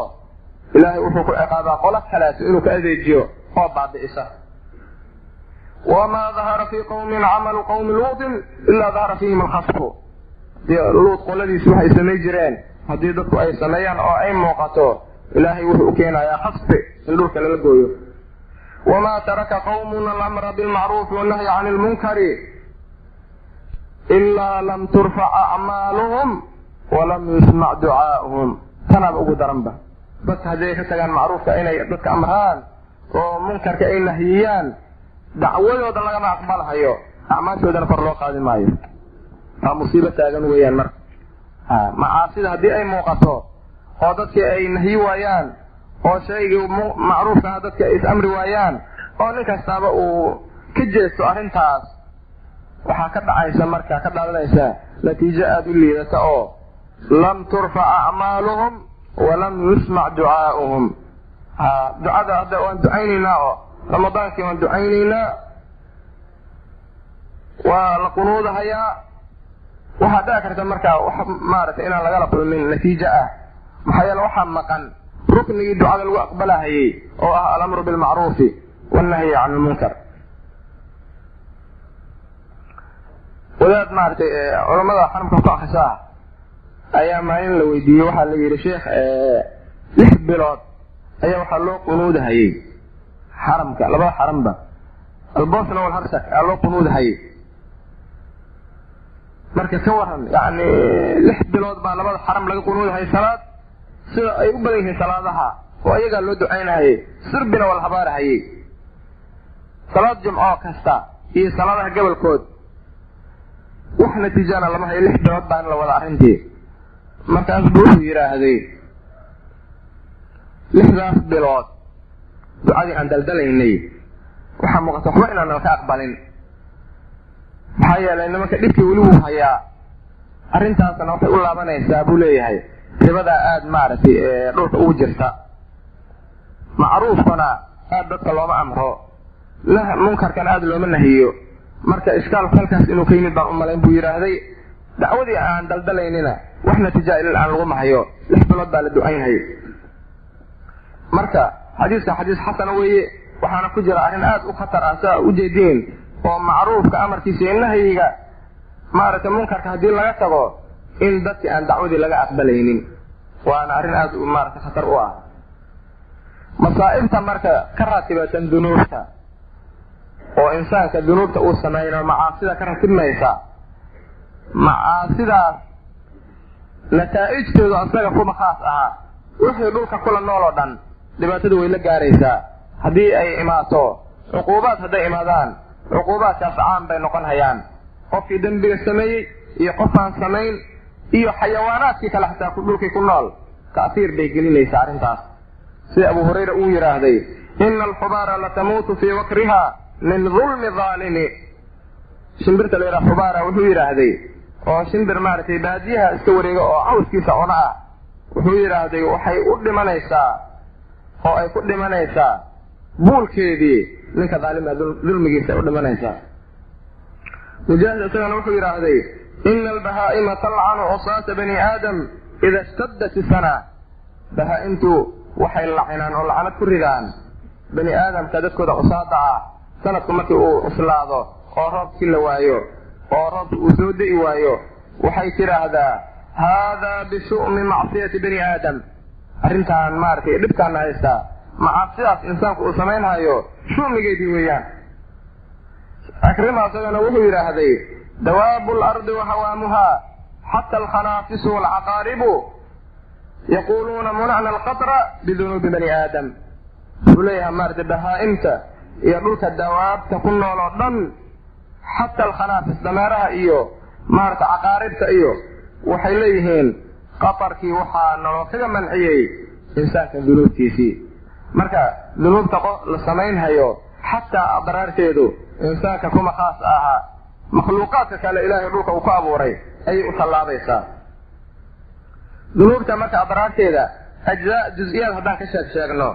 ilaahay wuxuu ku ciqaabaa qolo kaleeto inuu ka adeejiyo oo baabi'isa wamaa dahara fii qawmin camalu qawmi luutin ilaa dahara fiihim alkhasfu luut qoladiisi waxay samay jireen haddii dadku ay sameeyaan oo ay muuqato ilaahay wuxuu u keenayaa khasfi in dhulka lala gooyo wamaa taraka qawmun alamra bilmacruufi wannahyi cani lmunkari ilaa lam turfac acmaaluhum walam yusmac ducaa'uhum tanaaba ugu daranba dadka haddii ay ka tagaan macruufka inay dadka amraan oo munkarka ay nahiyiyaan dacwadooda lagama aqbalhayo acmaashoodana kor loo qaadi maayo waa musiibo taagan weeyaan marka macaasida haddii ay muuqato oo dadkii ay nahyi waayaan oo shaygii macruufkaha dadka ay is-amri waayaan oo nin kastaaba uu ka jeesto arrintaas waxaa ka dhacaysa marka ka dhaadanaysa natiijo aada u liidata oo lam turfac acmaaluhum walam yusmac ducaa'uhum ducada hadda waan ducaynaynaa oo ramadaankii waan ducaynaynaa waa la qunuudahayaa waxaa dhici karta marka wax maaragtay inaan lagala kulmin natiijo ah maxaa yeele waxaa maqan ruknigii ducada lagu aqbalahayey oo ah alamru bilmacruufi wannahyi can lmunkar wadaad maaragtay culamada xaramka ku akrisaa ayaa maalin la weydiiyey waxaa la yidhi sheekh lix bilood ayaa waxaa loo qunuudahayey xaramka labada xaranba albosna walharsak ayaa loo qunuudahayey marka ka waran yani lix bilood baa labada xaram laga qunuudahayay salaad sida ay u badan yihiin salaadaha oo ayagaa loo ducaynahayey sirbina waa la habaarahayey. Salaad jumcoo kasta iyo salaadaha gobolkood wax natiijana lama hayo lix bilood baa in la wada arrintii. Markaas buu wuxuu yidhaahday lixdaas bilood ducadii aan daldalaynay. Waxaa muuqata waxba inaan nalka aqbalin. Maxaa yeelay nimanka dhibkii weli wuu hayaa. Arrintaasna waxay u laabanaysaa buu leeyahay ribadaa aada maaragtay dhulka ugu jirta. Macruufkana aada dadka looma amro. Munkarkana aada looma nahiyo. Marka ishkaalku halkaas inuu ka yimid baan u malayn buu yidhaahday dacwadii aan daldalaynina wax natiija ilal aan lagu mahayo lix bilood baa la ducaynhay marka xadiiska xadiis xasana weeye waxaana ku jira arrin aada u khatar ah saa ujeediin oo macruufka amarkiisa iyo maaragtay munkarka haddii laga tago in dadkii aan dacwadii laga aqbalaynin. Waana arrin aada maaragtay khatar u ah. Masaa'ibta marka ka ratibatan dunuubta oo insaanka dunuubta uu sameeyno macaasida ka ratibmaysa macaasidaas nataa'ijteedu asaga kuma khaas ahaa wixii dhulka kula nool oo dhan dhibaatada way la gaaraysaa. Haddii ay imaato cuquubaad hadday imaadaan cuquubaadkaas caan bay noqon hayaan. Qofkii dembiga sameeyey iyo qofaan samayn iyo xayawaanaadkii kale xataa dhulkii ku nool. Ta'siir bay gelinaysaa arrintaas. Sida abu hurayra uu yidhaahday ina alxubaara latamuutu fii wakriha min dulmi aalimi shimbirta la xubaara wuxuu yidhaahday oo shimbir maaragtay baadiyaha iska wareega oo cawskiisa cuna ah. Wuxuu yidhaahday waxay u dhimanaysaa oo ay ku dhimanaysaa buulkeedii. Ninka daalima dulmigiisa ay u dhimanaysaa. Mujaahid isagana wuxuu yidhaahday ina albahaa'ima talcanu cusaata bani aadam ida ishtaddat isana bahaa-imtu waxay lacinaan oo lacnad ku ridaan bani aadamka dadkooda cusaada ah sanadku markii uu cuslaado oo roobkii la waayo oo roobki uu soo da'i waayo waxay tidhaahdaa haadaa bishu'mi macsiyati bani aadam arrintaan maaragtay dhibkaana haystaa macaasidaas insaanku uu samaynhayo shumigeedii weeyaan akrima isagana wuxuu yidhaahday dawaabu lardi wahawaamuhaa xata alkhanaafisu walcaqaaribu yaquuluuna munacna alqatra bidunuubi bani aadam. Wuxuu leeyahay maaragtay bahaa-imta iyo dhulka dawaabta ku nool oo dhan xata alkhanaafis dameeraha iyo maaragtay caqaaribta iyo waxay leeyihiin qatarkii waxaa naloo kaga manciyey insaanka dunuubtiisii. Marka dunuubta la samaynhayo xataa adraarteedu insaanka kuma khaas ahaa makhluuqaadka kale ilaahay dhulka uu ku abuuray ayay u tallaabaysaa. Dunuubta marka adraarteeda ajzaa juz-iyaad haddaan ka sheeg sheegno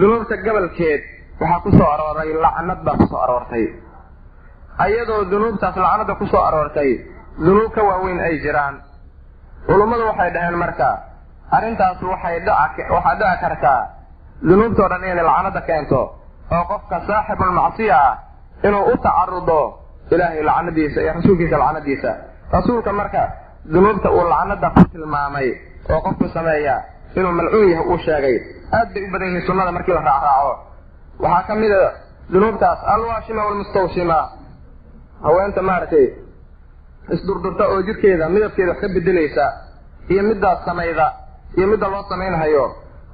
dunuubta gobolkeed waxaa ku soo arooray lacnad baa ku soo aroortay. Ayadoo dunuubtaas lacnada ku soo aroortay dunuub ka waaweyn ay jiraan. Culummadu waxay dhaheen marka arrintaas waxay dhaca waxaa dhici kartaa dunuubtoo dhan inay lacnada keento oo qofka saaxibulmacsiya ah inuu u tacarudo ilaahay lacnadiisa iyo rasuulkiisa lacnadiisa. Rasuulka marka dunuubta uu lacnada ku tilmaamay oo qofku sameeya inuu malcuun yahay uu sheegay aad bay u badan yihiin sunnada markii la raacraaco waxaa ka mid a dunuubtaas alwaashima walmustawshima. Haweenta maaragtay isdurdurta oo jirkeeda midabkeeda wax ka bedelaysa iyo midaas samayda iyo midda loo samaynhayo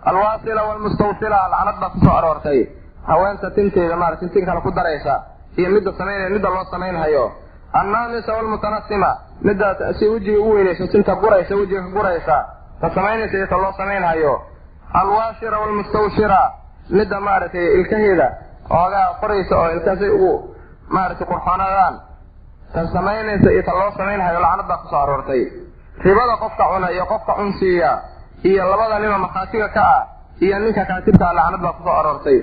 alwaasila waalmustawsila lacnad ku soo aroortay. Haweenta tinteeda maarata tin kale ku daraysa iyo midda samaynaya midda loo samaynhayo annaamisa waalmutanasima midda si wejiga u weynaysa tinta guraysa wejiga ka guraysa ta samaynaysa iyo ta loo samaynhayo alwaashira waalmustawshira midda maaragtay ilkaheeda oogaa qoraysa oo ilkaasay ugu maaragtay qurxoonadaan. Ta samaynaysa iyo ta loo samaynhayo lacnad baa ku soo aroortay. Ribada qofka cuna iyo qofka cunsiiya iyo labada nima makhaatiga ka ah iyo ninka kaatibkaa lacnad baa ku soo aroortay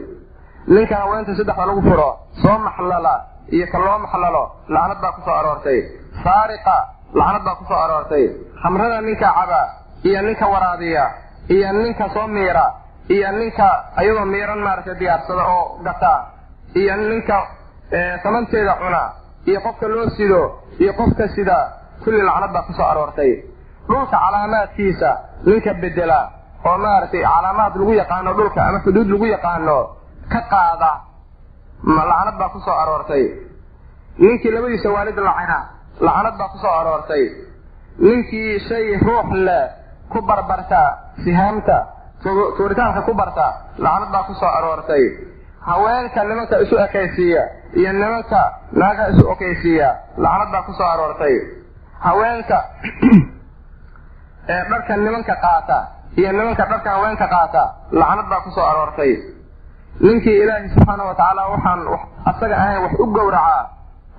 ninka haweenta saddexda lagu furo soo maxlala iyo ka loo maxlalo lacnad baa ku soo aroortay. Saariqa lacnad baa ku soo aroortay. Khamrada ninka caba iyo ninka waraabiya iyo ninka soo miira iyo ninka ayadoo miiran maaragtay diyaarsada oo gata iyo ninka samanteeda cuna iyo qofka loo sido iyo qofka sida kulli lacnad baa ku soo aroortay. Dhulka calaamaadkiisa ninka bedela oo maaragtay calaamaad lagu yaqaano dhulka ama xuduud lagu yaqaano ka qaada. Lacnad baa ku soo aroortay. Ninkii labadiisa waalid lacina lacnad baa ku soo aroortay. Ninkii shay ruux leh ku barbarta sihaamta tuuritaanka ku barta lacnad baa ku soo aroortay. Haweenka nimanka isu ekaysiiya iyo nimanka naagaha isu okaysiiya lacnad baa ku soo aroortay. Haweenka ee dharka nimanka qaata iyo nimanka dharka haweenka qaata lacnad baa ku soo aroortay ninkii ilaahay subxaana wa tacaala waxaan asaga ahayn wax u gowracaa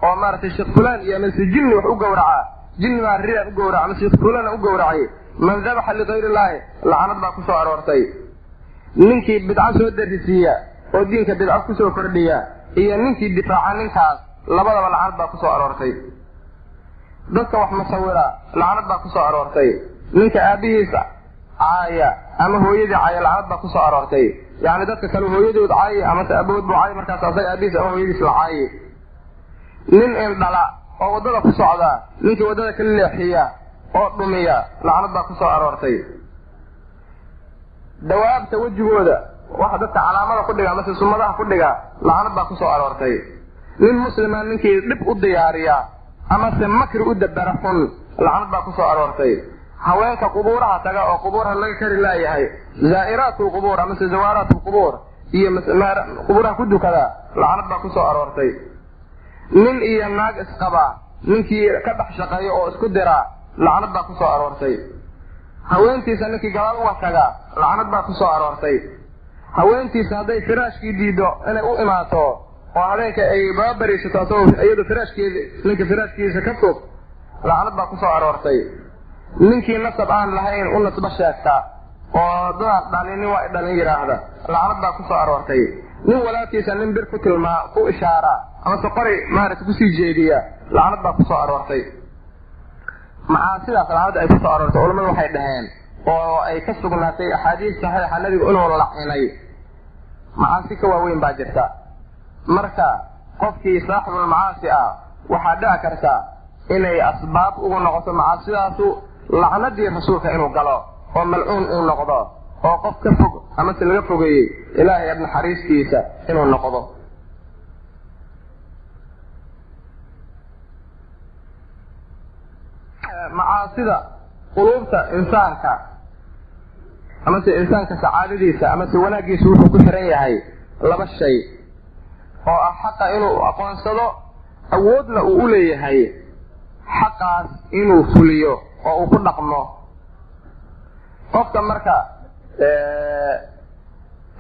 oo maaragtay sheekh fulaan iyo amase jinni wax u gowracaa jinni baa riaan u gowraca ama sheekh fulaana u gowracay. Man dabaxa ligayr illaahi lacnad baa ku soo aroortay. Ninkii bidco soo darisiiya oo diinka bidco ku soo kordhiya iyo ninkii difaaca ninkaas labadaba lacnad baa ku soo aroortay. Dadka wax musawira lacnad baa ku soo aroortay. Ninka aabihiisa caaya ama hooyadii caaya lacnad baa ku soo aroortay yacni dadka kale hooyadood caayi amase buu caayi markaas asaga aabihiis ama hooyadiis la caayi nin indhala oo waddada ku socda ninkii waddada ka leexiya oo dhumiya lacnad baa ku soo aroortay. Dawaabta wejigooda waxa dadka calaamada ku dhiga amase sumadaha ku dhiga lacnad baa ku soo aroortay. Nin muslima ninkii dhib u diyaariya amase makri u dabera xun lacnad baa ku soo aroortay haweenka qubuuraha taga oo qubuuraha laga kari laayahay. Zaa'iraat lqubuur amase zawaaraat lqubuur iyo qubuuraha ku dukada lacnad baa ku soo aroortay. Nin iyo naag isqaba ninkii ka dhex shaqeeya oo isku dira lacnad baa ku soo aroortay. Haweentiisa ninkii gadaal uga taga lacnad baa ku soo aroortay. Haweentiisa hadday firaashkii diido inay u imaato oo habeenka ay baba bariisato asagoo iyadu firaashkeeda ninka firaashkiisa ka fog lacnad baa ku soo aroortay ninkii nasab aan lahayn u nasbo sheegta oo dadaan dhalinin waa dhalin yidhaahda lacnad baa ku soo aroortay. Nin walaalkiisa nin bir ku tilmaa ku ishaara amase qori maaragta ku sii jeediya lacnad baa ku soo aroortay. Maxaa sidaas lacnad ay ku soo aroortay culamadu waxay dhaheen. Oo ay ka sugnaatay axaadiis saxiixa nabigu inuu lacinay. Macaasi ka waaweyn baa jirta. Marka qofkii saaxibulmacaasi ah waxaa dhici karta inay asbaab ugu noqoto macaasidaasu lacnadii rasuulka inuu galo oo malcuun uu noqdo oo qof ka fog amase laga fogeeyey ilaahay ad naxariistiisa inuu noqdo. Macaasida quluubta insaanka amase insaanka sacaadadiisa amase wanaaggiisa wuxuu ku xiran yahay laba shay oo ah xaqa inuu aqoonsado awoodna uu u leeyahay xaqaas inuu fuliyo oo uu ku dhaqmo. Qofka marka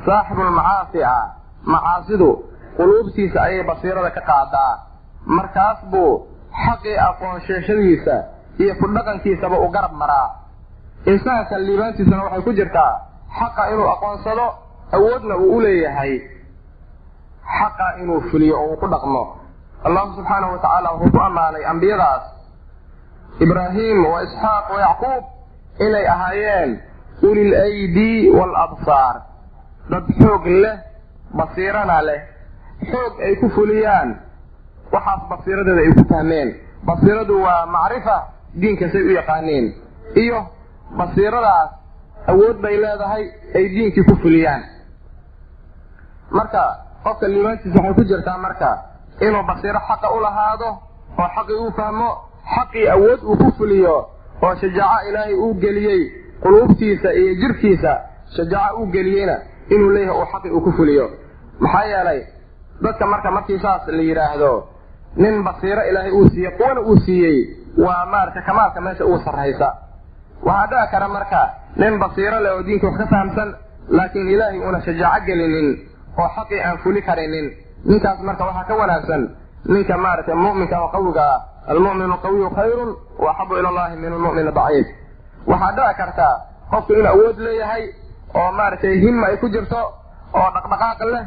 saaxibulmacaasi ah macaasidu quluubtiisa ayay basiirada ka qaadaa. Markaas buu xaqii aqoonsheeshadiisa iyo ku dhaqankiisaba u garab maraa. Insaanka liibaantiisana waxay ku jirtaa xaqa inuu aqoonsado awoodna uu u leeyahay. Xaqa inuu fuliyo oo uu ku dhaqmo. Allahu subxaanahu watacaala wuxuu ku ammaanay ambiyadaas ibraahim wa isxaaq wa yacquub inay ahaayeen ulil aydi waalabsaar dad xoog leh basiirana leh. Xoog ay ku fuliyaan. Waxaas basiiradeeda ay ku fahmeen. Basiiradu waa macrifa diinkasay u yaqaaneen iyo basiiradaas awood bay leedahay ay diinkii ku fuliyaan. Marka qofka liibaantiisa waxay ku jirtaa marka inuu basiiro xaqa u lahaado oo xaqii uu fahmo xaqii awood uu ku fuliyo oo shajaaco ilaahay uu geliyey quluubtiisa iyo jirkiisa shajaaco u geliyeyna inuu leeyahay uu xaqi uu ku fuliyo. Maxaa yeelay dadka marka markii saas la yidhaahdo nin basiiro ilaahay uu siiyey quwana uu siiyey waa maarata kamaalka meesha ugu sarraysa. Waxaa dhici kara marka nin basiiro leh oo diinka wax ka fahamsan laakiin ilaahay una shajaaco gelinin oo xaqii aan fuli karinin. Ninkaas marka waxaa ka wanaagsan ninka maaragtay mu'minka oo qawiga ah. Almu'minu qawiyu khayrun wa axabu ila allahi min almu'min daciif. Waxaa dhici karta qofku inuu awood leeyahay oo maaragtay himma ay ku jirto oo dhaqdhaqaaq leh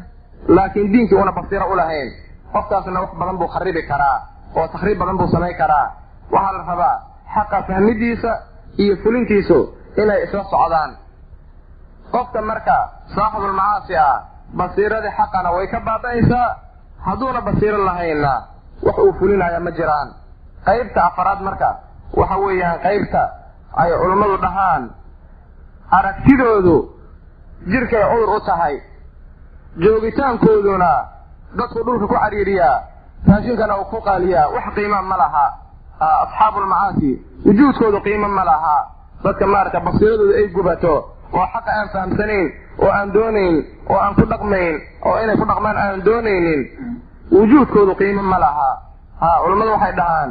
laakiin diinkii una basiiro u lahayn. Qofkaasna wax badan buu kharibi karaa oo takhriib badan buu samayn karaa. Waxaa la rabaa xaqa fahmidiisa iyo fulintiisu inay isla socdaan. Qofka marka saaxibulmacaasi ah basiiradii xaqana way ka baaba'aysaa hadduuna basiiro lahaynna wax uu fulinaya ma jiraan. Qaybta afaraad marka waxa weeyaan qaybta ay culummadu dhahaan aragtidoodu jirkay cudur u tahay joogitaankooduna dadku dhulka ku cariiriyaa raashinkana uu ku qaaliyaa wax qiima ma laha. Asxaabulmacaasi wujuudkoodu qiimo ma laha. Dadka maaragta basiiradooda ay gubato oo xaqa aan fahamsanayn oo aan doonayn oo aan ku dhaqmayn oo inay ku dhaqmaan aan doonaynin. Wujuudkoodu qiimo ma laha. Ha culammadu waxay dhahaan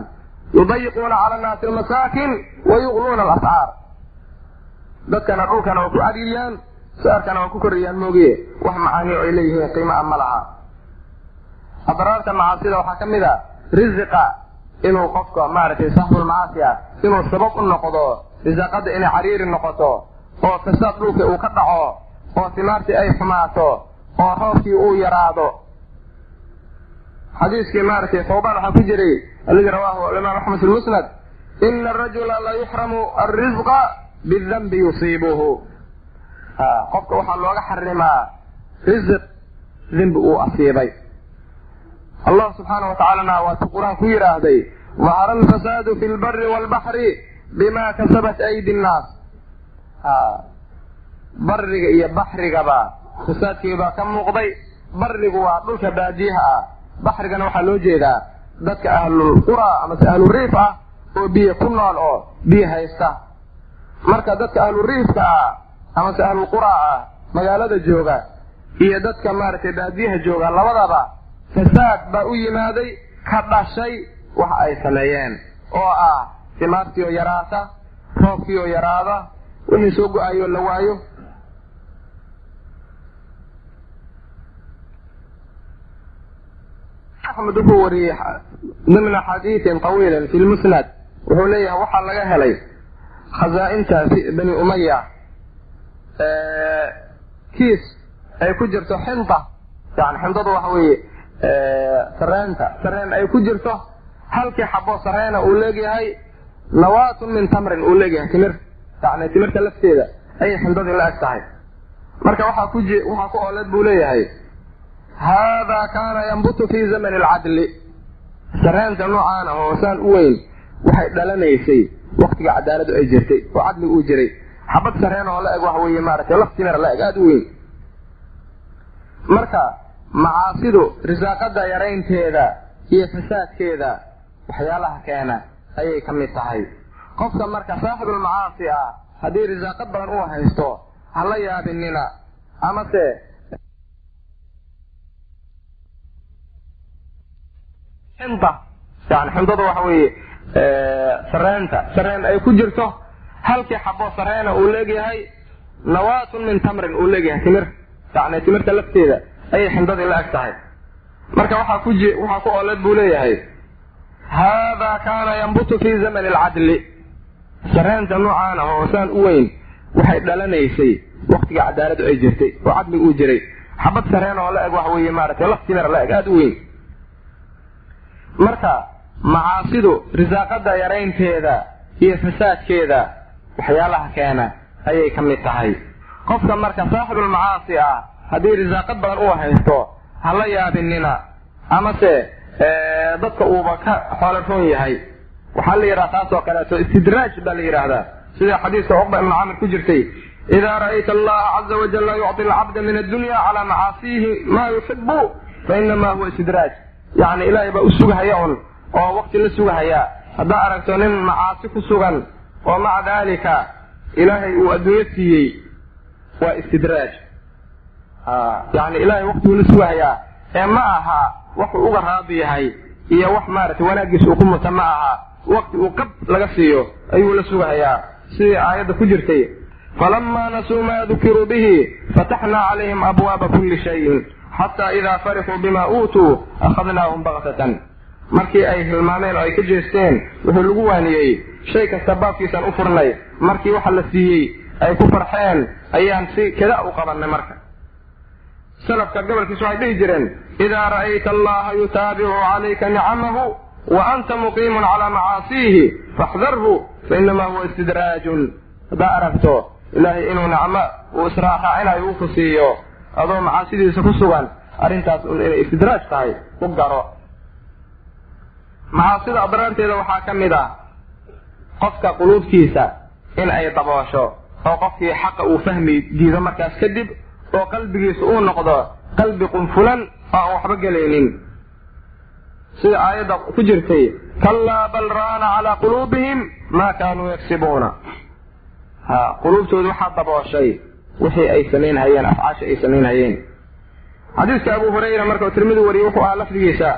yudayiquuna cala annaasi almasaakin wa yuqluuna alascaar dadkana dhulkana waa ku cariiriyaan saarkana waa ku korayaan moogiye. Wax macaani ay leeyihiin qiimo a ma laha. Adraarta macaasida waxaa ka mid a risiqa inuu qofka maaragtay saaxibulmacaasi ah inuu sabab u noqdo risaaqada inay cariiri noqoto oo fasaad dhulka uu ka dhaco oo timaartii ay xumaato oo roobkii uu yaraado. Xadiiskii maaragtay tawbaan waxaa ku jiray alladii rawaahu imaam axmed fi lmusnad ina arajula la yuxramu alrisqa bidanbi yusiibuhu. Qofka waxaa looga xarimaa risiq dembi uu asiibay. Allah subxaana wa tacaalana qur'aan ku yidhaahday dahara alfasaadu fi lbari waalbaxri bima kasabat aydi nnaas bariga iyo baxrigaba fasaadkii baa ka muuqday. Barigu waa dhulka baadiyaha ah. Baxrigana waxaa loo jeedaa dadka ahlulqura amase ahluriif ah oo biyo ku nool oo biyo haysta. Marka dadka ahluriifka ah amase ahlulqura ah magaalada jooga iyo dadka maaragtay baadiyaha jooga labadaba fasaad baa u yimaaday ka dhashay waxa ay sameeyeen oo ah timaartii oo yaraata roobkii oo yaraada wixii soo go'aayoo la waayo. Axmed wuxuu wariyey dimna xadiiin tawiilin fi lmusnad wuxuu leeyahay waxaa laga helay khasaa-inta bani umaya kiis ay ku jirto xinta. Yani xintadu waxa weeye sareenta sareen ay ku jirto. Halkii xabo sareena uu leegyahay nawaatun min tamrin uu leegyahay timir yani timirta lafteeda ayay xindadii la eg tahay. Marka waxaa ku waxaa ku ooleed buu leeyahay hada kaana yambutu fi zamani alcadli. Sareenta noocaan ah oo saan u weyn waxay dhalanaysay waktiga cadaaladu ay jirtay oo cadli uu jiray. Xabad sareen oo la eg waxa weeye maaragtay laf timir la eg aada u weyn. Marka macaasidu risaaqada yaraynteeda iyo fasaadkeeda waxyaalaha keena ayay ka mid tahay qofka marka saaxibulmacaasi ah haddii risaaqad badan uu haysto ha la yaabinina amase xinta yani xintadu waxa weeye sareenta sareen ay ku jirto halkii xabo sareena uu leegyahay nawaatun min tamrin uu leegyahay timir. Yani timirta lafteeda ayay xindadii la eg tahay. Marka waxaa ku waxaa ku ooleed buu leeyahay. Hada kaana yambutu fi zamani alcadli sareenta noocaan ah oo saan u weyn waxay dhalanaysay waktiga cadaaladu ay jirtay oo cadli uu jiray. Xabad sareen oo la eg waxa weeye maaragtay laf la eg aada u weyn. Marka macaasidu risaaqada yaraynteeda iyo fasaadkeeda waxyaalaha keena ayay ka mid tahay. Qofka marka saaxibulmacaasi ah haddii risaaqad badan uu haysto ha la yaabinina amase dadka uuba ka xoolaroon yahay waxaa la yidhaha taas oo kaleeto istidraaj baa la yidhaahdaa sida xadiiska cuqba ibnu camir ku jirtay idaa ra'ayta allaha caza wajalla yucطi alcabda min addunya calaa macaasiihi maa yuxibu fainama huwa istidraaj. Yani ilaahay baa u sugahaya un oo wakti la sugahaya haddaa aragto nin macaasi ku sugan oo maca daalika ilaahay uu adduunyo siiyey waa istidraaj. Yani ilaahay waktiguu la sugahayaa ee ma aha waxuu uga raadi yahay iyo wax maaragtay wanaaggiisa uu ku muta ma aha wakti uu qab laga siiyo ayuu la sugahayaa sidii aayadda ku jirtay falamaa nasuu maa dukiruu bihi fataxnaa calayhim abwaaba kulli shayin xataa idaa farixuu bima uutuu akhadnaahum baktatan markii ay hilmaameen oo ay ka jeesteen wuxuu lagu waaniyey shay kasta baabkiisaan u furnay markii waxa la siiyey ay ku farxeen ayaan si kada u qabannay marka. Salafka gobolkiisa waxay dhihi jireen idaa ra'ayta allaha yutaabicu calayka nicamahu wa anta muqiimun calaa macaasiihi faxdarhu fainamaa huwa istidraajun. Haddaa aragto ilaahay inuu nicmo uu israaxaacinayo uu ku siiyo adoo macaasidiisa ku sugan arrintaas un inay istidraaj tahay ku garo. Macaasida adraarteeda waxaa ka mid ah qofka quluubtiisa in ay daboosho oo qofkii xaqa uu fahmi diido markaas kadib oo qalbigiisa uu noqdo qalbi qunfulan oo aan waxba gelaynin sida aayadda ku jirtay kallaa bal raana calaa quluubihim maa kaanuu yagsibuuna ha quluubtooda waxaa dabooshay wixii ay samaynhayeen afcaasha ay samaynhayeen xadiiska abu hurayra marka tirmidi wariyey wuxuu ahaa lafdigiisa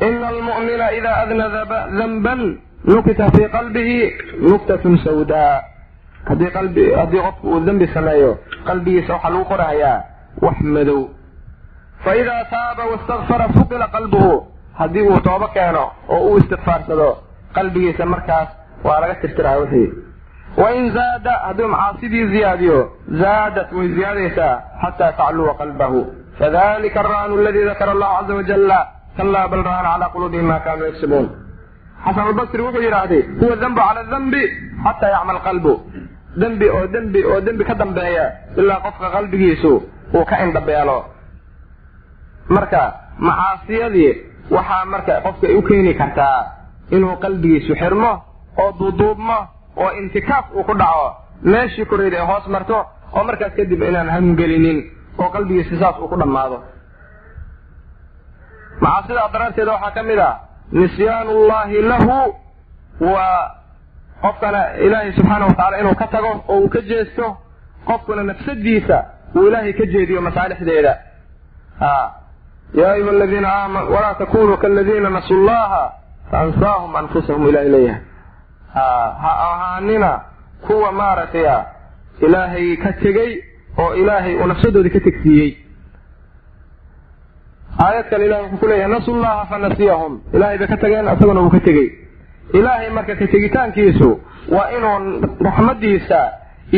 ina almu'mina idaa adnaba danban nukita fii qalbihi nuktatun sawdaa haddii qalbi haddii qofku uu dembi sameeyo qalbigiisa waxaa lagu qorahayaa wax madow. Fa taaba wastakfara fuqila qalbuhu haddii uu toobo keeno oo uu istikfaarsado qalbigiisa markaas waa laga tirtiraya wixii wain zaada hadduu macaasidii ziyaadiyo zaadat way ziyaadaysaa xataa tacluwa qalbahu. Fadalika araanu aladii dakara allahu caza wajalla kalaa bal raana calaa quluubihim ma kaanuu yagsibuun xasan albasri wuxuu yidhaahday huwa dembu cala dembi xataa yacmal qalbu. Dembi oo dembi oo dembi ka dambeeya ilaa qofka qalbigiisu uu ka indhabeelo. Marka macaasiyadii waxaa marka qofka u keeni kartaa inuu qalbigiisu xirmo oo duuduubmo oo intikaaf uu ku dhaco meeshii korayda ay hoos marto oo markaas kadib inaan hangelinin oo qalbigiisa saas uu ku dhammaado. Macaasida adraarteeda waxaa ka mid ah nisyaanu llahi lahu waa qofkana ilaahay subxaana watacaala inuu ka tago oo uu ka jeesto qofkuna nafsadiisa uu ilaahay ka jeediyo masaalixdeeda. Ha yaa ayuha aladiina aamanu walaa takunuu kaladiina nasu llaha faansaahum anfusahum ilahay leeyahay ha ha ahaanina kuwa maaragtay a ilaahay ka tegey oo ilaahay uu nafsadoodii ka tegsiiyey aayad kale ilahay wuxuu ku leeyahay nasu llaha fanasiyahum ilahay bay ka tageen isaguna uu ka tegey ilaahay marka ka tegitaankiisu waa inuu raxmadiisa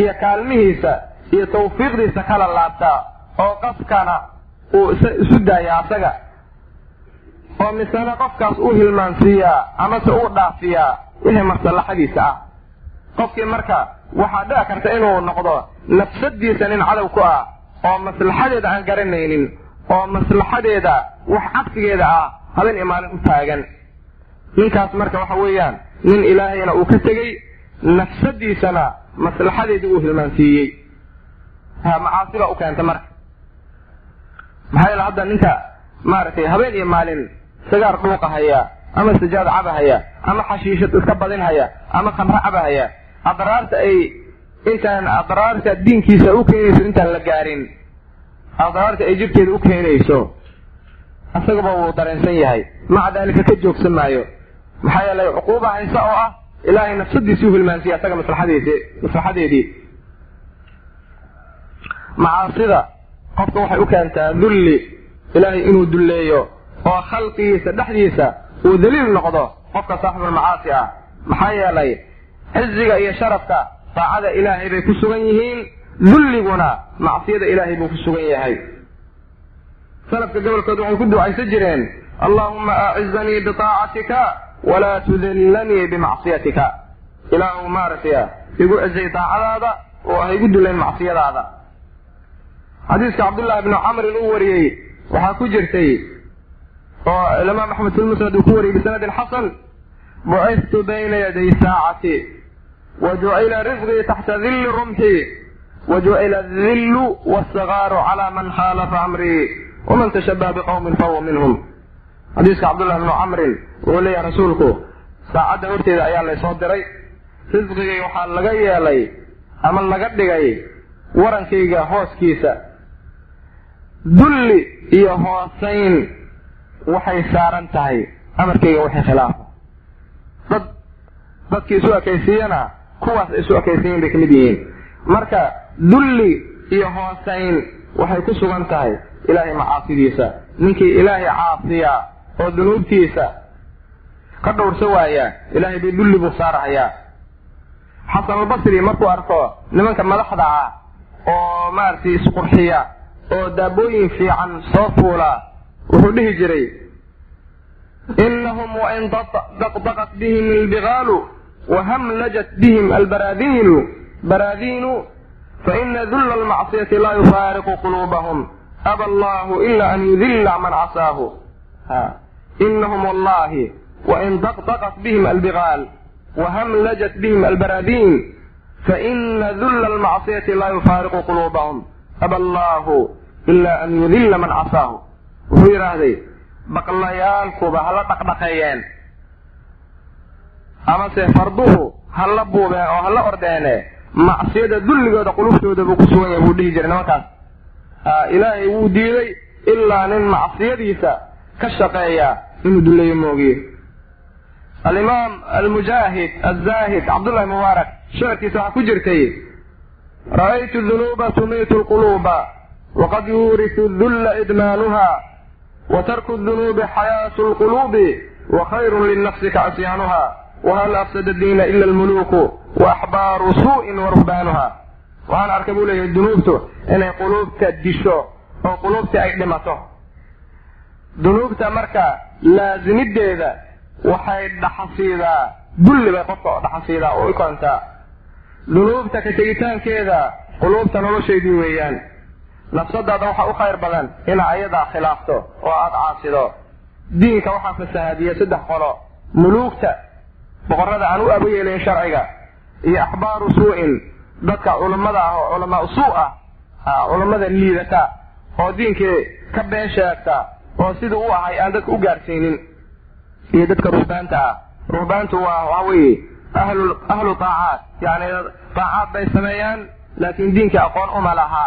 iyo kaalmihiisa iyo tawfiiqdiisa kala laabtaa oo qofkana uu isu daaya asaga. oo misena qofkaas u hilmaansiiyaa amase uu dhaafiyaa wixii maslaxadiisa ah. Qofkii marka waxaa dhici karta inuu noqdo nafsadiisa nin cadow ku ah oo maslaxadeeda aan garanaynin oo maslaxadeeda wax cagsigeeda ah haben iyo maalin u taagan. Ninkaas marka waxa weeyaan nin ilaahayna uu ka tegey nafsadiisana maslaxadeedii uu hilmaansiiyey. Macaasibaa u keenta marka maxaa yeele hadda ninka maaragtay habeen iyo maalin sagaar dhuuqahaya ama sajaad cabahaya ama xashiishad iska badinhaya ama khamro cabahaya adraarta ay intaan adraarta diinkiisa u keenayso intaan la gaarin adraarta ay jirkeeda u keenayso isagaba wuu dareensan yahay. Maca daalika ka joogsan maayo. Maxaa yeelay cuquuba haysa oo ah ilaahay nafsadiisii u hilmaansiya isaga maslaxadiisi maslaxadeedii. Macaasida qofka waxay u keentaa dulli ilaahay inuu dulleeyo oo khalqigiisa dhexdiisa uu daliil noqdo qofka saaxibulmacaasi ah. Maxaa yeelay ciziga iyo sharafka daacada ilaahay bay ku sugan yihiin dulliguna macsiyada ilaahay buu ku sugan yahay. Salafka gobolkood waxay ku ducaysan jireen allahuma acizanii bitaacatika walaa tudillanii bimacsiyatika ilaahu maaragtay igu cizay daacadaada oo ha igu dullayn macsiyadaada xadiiska cabdullaahi bnu camrin uu wariyey waxaa ku jirtay oo imaam axmed filmusnad uu ku wariyey bisanadin xasan buciftu bayna yaday saacati wa jucila risqii taxta dilli rumxi wa jucila adillu waasagaaru calaa man khaalafa amrii waman tashabaha biqowmin fahuwa minhum. Xadiiska cabdullahi bnu camrin wuxuu leeyahay rasuulku saacadda horteeda ayaa laysoo diray risqigay waxaa laga yeelay ama laga dhigay warankayga hooskiisa dulli iyo hoosayn waxay saaran tahay amarkayga waxay khilaafa. Dad dadkii isu ekaysiiyana kuwaas isu ekaysiiyen bay ka mid yihiin. Marka dulli iyo hoosayn waxay ku sugan tahay ilaahay macaasidiisa. Ninkii ilaahay caasiya oo dunuubtiisa ka dhowrsa waaya ilaahay bay dulli buu saarahayaa. Xasan albasri markuu arko nimanka madaxda ah oo maaragtay isqurxiya oo daabooyin fiican soo fuula wuxuu dhihi jiray inahum wain daqdaqat bihim albigaalu wahamlajat bihim albaraadiinu baraadiinu faina dulla almacsiyati laa yufaariqu quluubahum aba allahu ila an yudilla man casaahu inahum wallahi wain daqdaqat bihim albigaal wahamlajat bihim albaraadiin faina dulla almacsiyati laa yufaariqu quluubahum aba allahu ila an yudilla man casaahu wuxuu yidhaahday baqlayaalkuba hala dhaqdhaqeeyeen. Amase farduhu hala buubeen oo hala ordeene macsiyada dulligooda qulubtooda buu ku sugan yahay buu dhihi jiray. Nimankaas ilaahay wuu diiday ilaa nin macsiyadiisa ka shaqeeya inuu duleeyo moogiye alimaam almujaahid azaahid cabdullahi mubaarak shicirkiisa waxaa ku jirtay ra'aytu dunuuba tumiitu lquluuba waqad yuurisu dulla idmaanuha wa tarku dunuubi xayaatu lquluubi wa khayrun linnafsi kacsiyaanuha wahal afsada diina ila almuluuku wa axbaaru suu'in wa ruhbaanuha waxaan arkay buu leeyahay dunuubtu inay quluubta disho oo quluubtii ay dhimato dunuubta marka laasimideeda waxay dhaxasiidaa dulli bay qofka oo dhaxasiidaa oo u koontaa dunuubta ka tegitaankeeda quluubta noloshaydii weeyaan. Nafsadaada waxaa u khayr badan inaa ayadaa khilaafto oo aada caasido. Diinka waxaa fasahaadiya saddex qolo. Muluugta boqorada aan u abayeelayn sharciga iyo axbaaru suu-in dadka culammada ah oo culamaa suu ah culammada liidata oo diinkii ka been sheegta oo siduu u ahay aan dadka u gaarsiinin iyo dadka ruhbaanta ah. Ruhbaantu waa waxa weeye ahlu ahlu taacaat yani taacaad bay sameeyaan laakiin diinkii aqoon uma laha.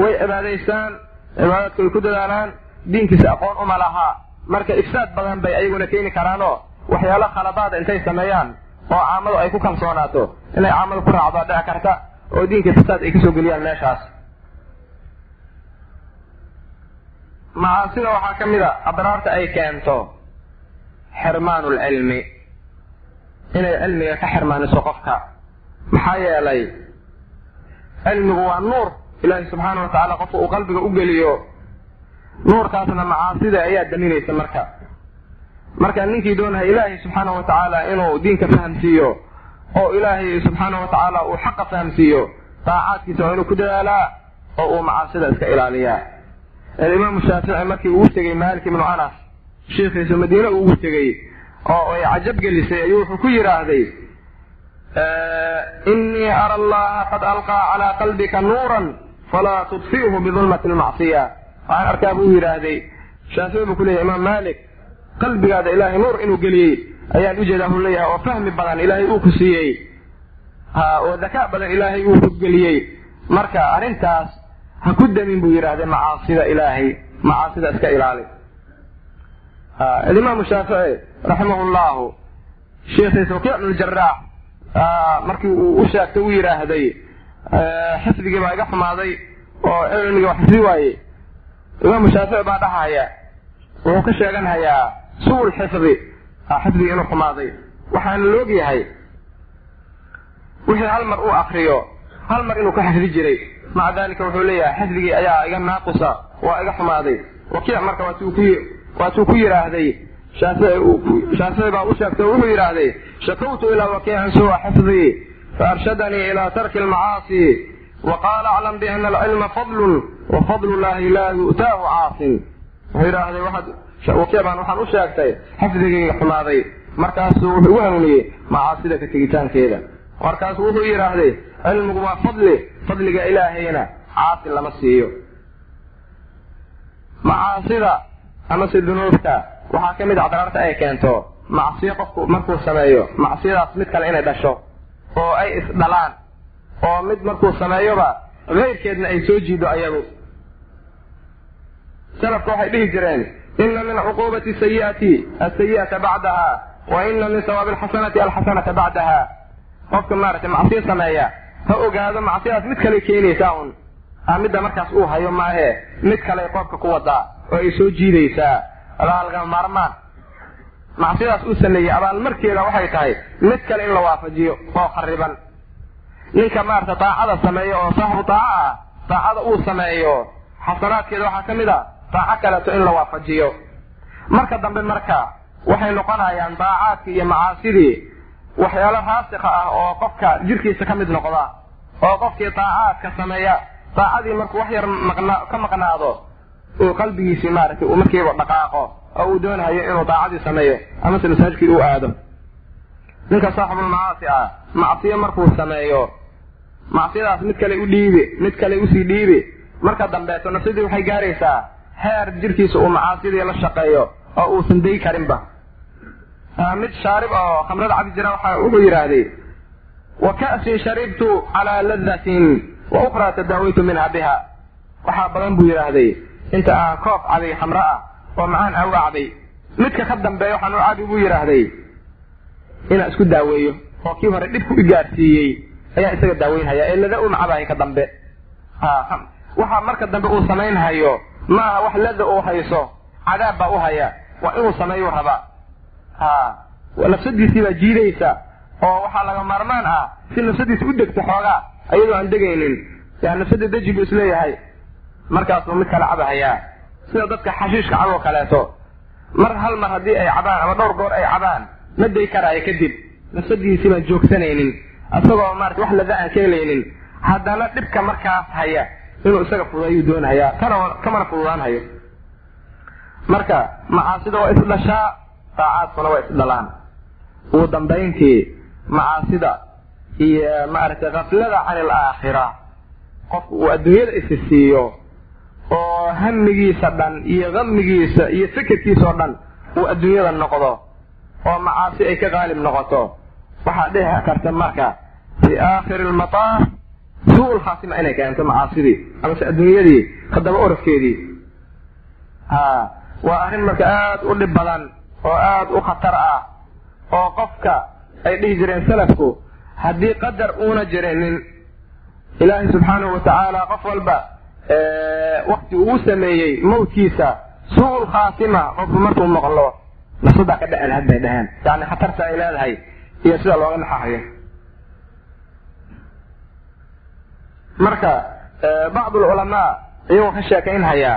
Way cibaadaystaan cibaadaadka way ku dadaalaan diinkiisa aqoon uma laha. Marka ifsaad badan bay ayaguna keeni karaanoo waxyaalo khaladaada intay sameeyaan oo caamadu ay ku kalsoonaato. Inay caamadu ku raacdo dhici karta oo diinka fasaad ay ka soo geliyaan meeshaas. Macaasida waxaa ka mid a adraarta ay keento xirmaanu lcilmi inay cilmiga ka xirmaaniso qofka. Maxaa yeelay cilmigu waa nuur. Ilaahi subxaana wa tacaala qofka uu qalbiga u geliyo nuurkaasna macaasida ayaa daminaysa marka. Marka ninkii doonaya ilaahay subxaana wa tacaala inuu diinka fahamsiiyo oo ilaahay subxaana wa tacaala uu xaqa fahamsiiyo daacaadkiisa waa inuu ku dadaalaa oo uu macaasida iska ilaaliyaa. Imaamu shaafici markii uu tegey maalik ibnu anas shiikhiisa madiine uu ugu tegey oo ay cajab gelisay ayuu wuxuu ku yidhaahday inii ara allaha qad alqaa calaa qalbika nuuran falaa tudfi'hu bidulmati lmacsiya waxaan arkaa buu yidhaahday shaafici buu ku leeyahy imaam maalik qalbigaada ilaahay nuur inuu geliyey ayaan u jeedaa buu leeyahay oo fahmi badan ilaahay uu ku siiyey oo dakaa badan ilaahay uu ku geliyey. Marka arrintaas ha ku damin buu yidhaahday macaasida ilaahay macaasida iska ilaali alimaamu shaafici raximah llahu sheikhiisa wakiic bn jaraax markii uu u sheegtay u yidhaahday xifdigii baa iga xumaaday oo cilmigii waa xifdi waaye imaamu shaafici baa dhahaya wuxuu ka sheeganhayaa suul xifdi xifdigii inuu xumaaday waxaana la og yahay wixii hal mar uu akriyo hal mar inuu ka xifdi jiray maca dalika wuxuu leeyahay xifdigii ayaa iga naaqusa waa iga xumaaday wakiic marka waatuu ku yidhaahday shaafici baa u sheegtay wuxuu yidhaahday shakawtu ilaa wakiicin suwa xifdii faarshadanii ilaa tarki almacaasi wa qaala aclam biana alcilma fadlun wa fadlu llahi laa yu'taahu caasin wuxuu yidhaahday wakiic baan waxaan u sheegtay xifdigii xumaaday markaasuu wuxuu igu hanuuniyey macaasida ka tegitaankeeda. Markaasuu wuxuu yidhaahday cilmigu waa fadli fadliga ilaahayna caasi lama siiyo amase dunuubta waxaa ka mid a adraarta ay keento macsiyo qofku markuu sameeyo macsiyadaas mid kale inay dhasho oo ay isdhalaan oo mid markuu sameeyoba keyrkeedna ay soo jiido ayagu. Salafka waxay dhihi jireen ina min cuquubati sayi'ati asayi'ata bacdaha wa ina min sawaabi alxasanati alxasanata bacdaha qofka maaragtay macsiyo sameeya ha ogaado macsidaas mid kale keenaysaa un midda markaas uu hayo maahe mid kale qofka ku wadaa oo ay soo jiidaysaa. Abaalgama maarmaan. Macsidaas uu sameeyey abaalmarkeeda waxay tahay mid kale in la waafajiyo oo khariban. Ninka maarata daacada sameeyo oo saaxibu daaca ah daacada uu sameeyo xasanaadkeeda waxaa ka mid a daaco kaleeto in la waafajiyo. Marka dambe marka waxay noqonayaan daacaadkii iyo macaasidii waxyaalo raasikha ah oo qofka jirkiisa ka mid noqda oo qofkii daacaadka sameeya. Daacadii markuu wax yar ka maqnaado uu qalbigiisii maaragtay uu markiiba dhaqaaqo oo uu doonayo inuu daacadii sameeyo amase masaajkii uu aado. Ninka saaxibulmacaasi ah macsiyo markuu sameeyo macsiyadaas mid kale u dhiibi mid kale u sii dhiibi. Marka dambeeto nafsadii waxay gaaraysaa heer jirkiisa uu macaasidii la shaqeeyo oo uusan dayi karinba. Mid shaarib oo khamrada cabi jira waxa wuxuu yidhaahday wa ka'sin sharibtu calaa ladatin wa ukhraa tadaawaytu minha biha. Waxaa badan buu yidhaahday inta aan koof cabay khamro ah oo macaan aa u acday midka ka dambeeya waxaan u cabi buu yidhaahday inaan isku daaweeyo. Oo kii hore dhibku i gaarsiiyey ayaa isaga daaweynhaya ee lada u macabahay ka dambe. Waxa marka dambe uu samaynhayo maaha wax lada uu hayso cadaab baa u haya. Waa inuu sameeyuu rabaa ha nafsadiisii baa jiidaysa oo waxaa laga maarmaan ah si nafsadiisa u degto xoogaa ayadoo aan degaynin. Yaa nafsada deji buu is leeyahay markaasuu mid kale cabahayaa sida dadka xashiishka caboo kaleeto. mar hal mar haddii ay cabaan ama dhowr goor ay cabaan ma day karaayo kadib. Nafsadiisii baan joogsanaynin. Isagoo maarata wax lada aan ka helaynin haddana dhibka markaas haya inuu isaga fudeeyuu doonahayaa kana kamana fududaanhayo marka macaasida waa isdhashaa daacaadkuna waa isdhalaan ugu dambayntii macaasida iyo maaragtay kaflada can alaakhira qofku uu adduunyada isi siiyo oo hamigiisa dhan iyo hamigiisa iyo fikirkiisa oo dhan uu adduunyada noqdo oo macaasi ay ka qaalib noqoto. Waxaa dhici karta marka fi aakhiri lmataaf suul khaatima inay keento macaasidii amase adduunyadii haddaba orafkeedii ha waa arrin marka aada u dhib badan oo aada u khatar ah oo qofka ay dhihi jireen salafku haddii qadar uuna jirinin ilaahay subxaanahu watacaala qof walba wakti uu sameeyey mawtkiisa suul khaatima qofku markuu maqlo nafsadaa ka dheci lahayd bay dhaheen. Yani khatarta ay leedahay iyo sida looga naxahayo marka bacdu lculamaa iyagoo ka sheekaynhayaa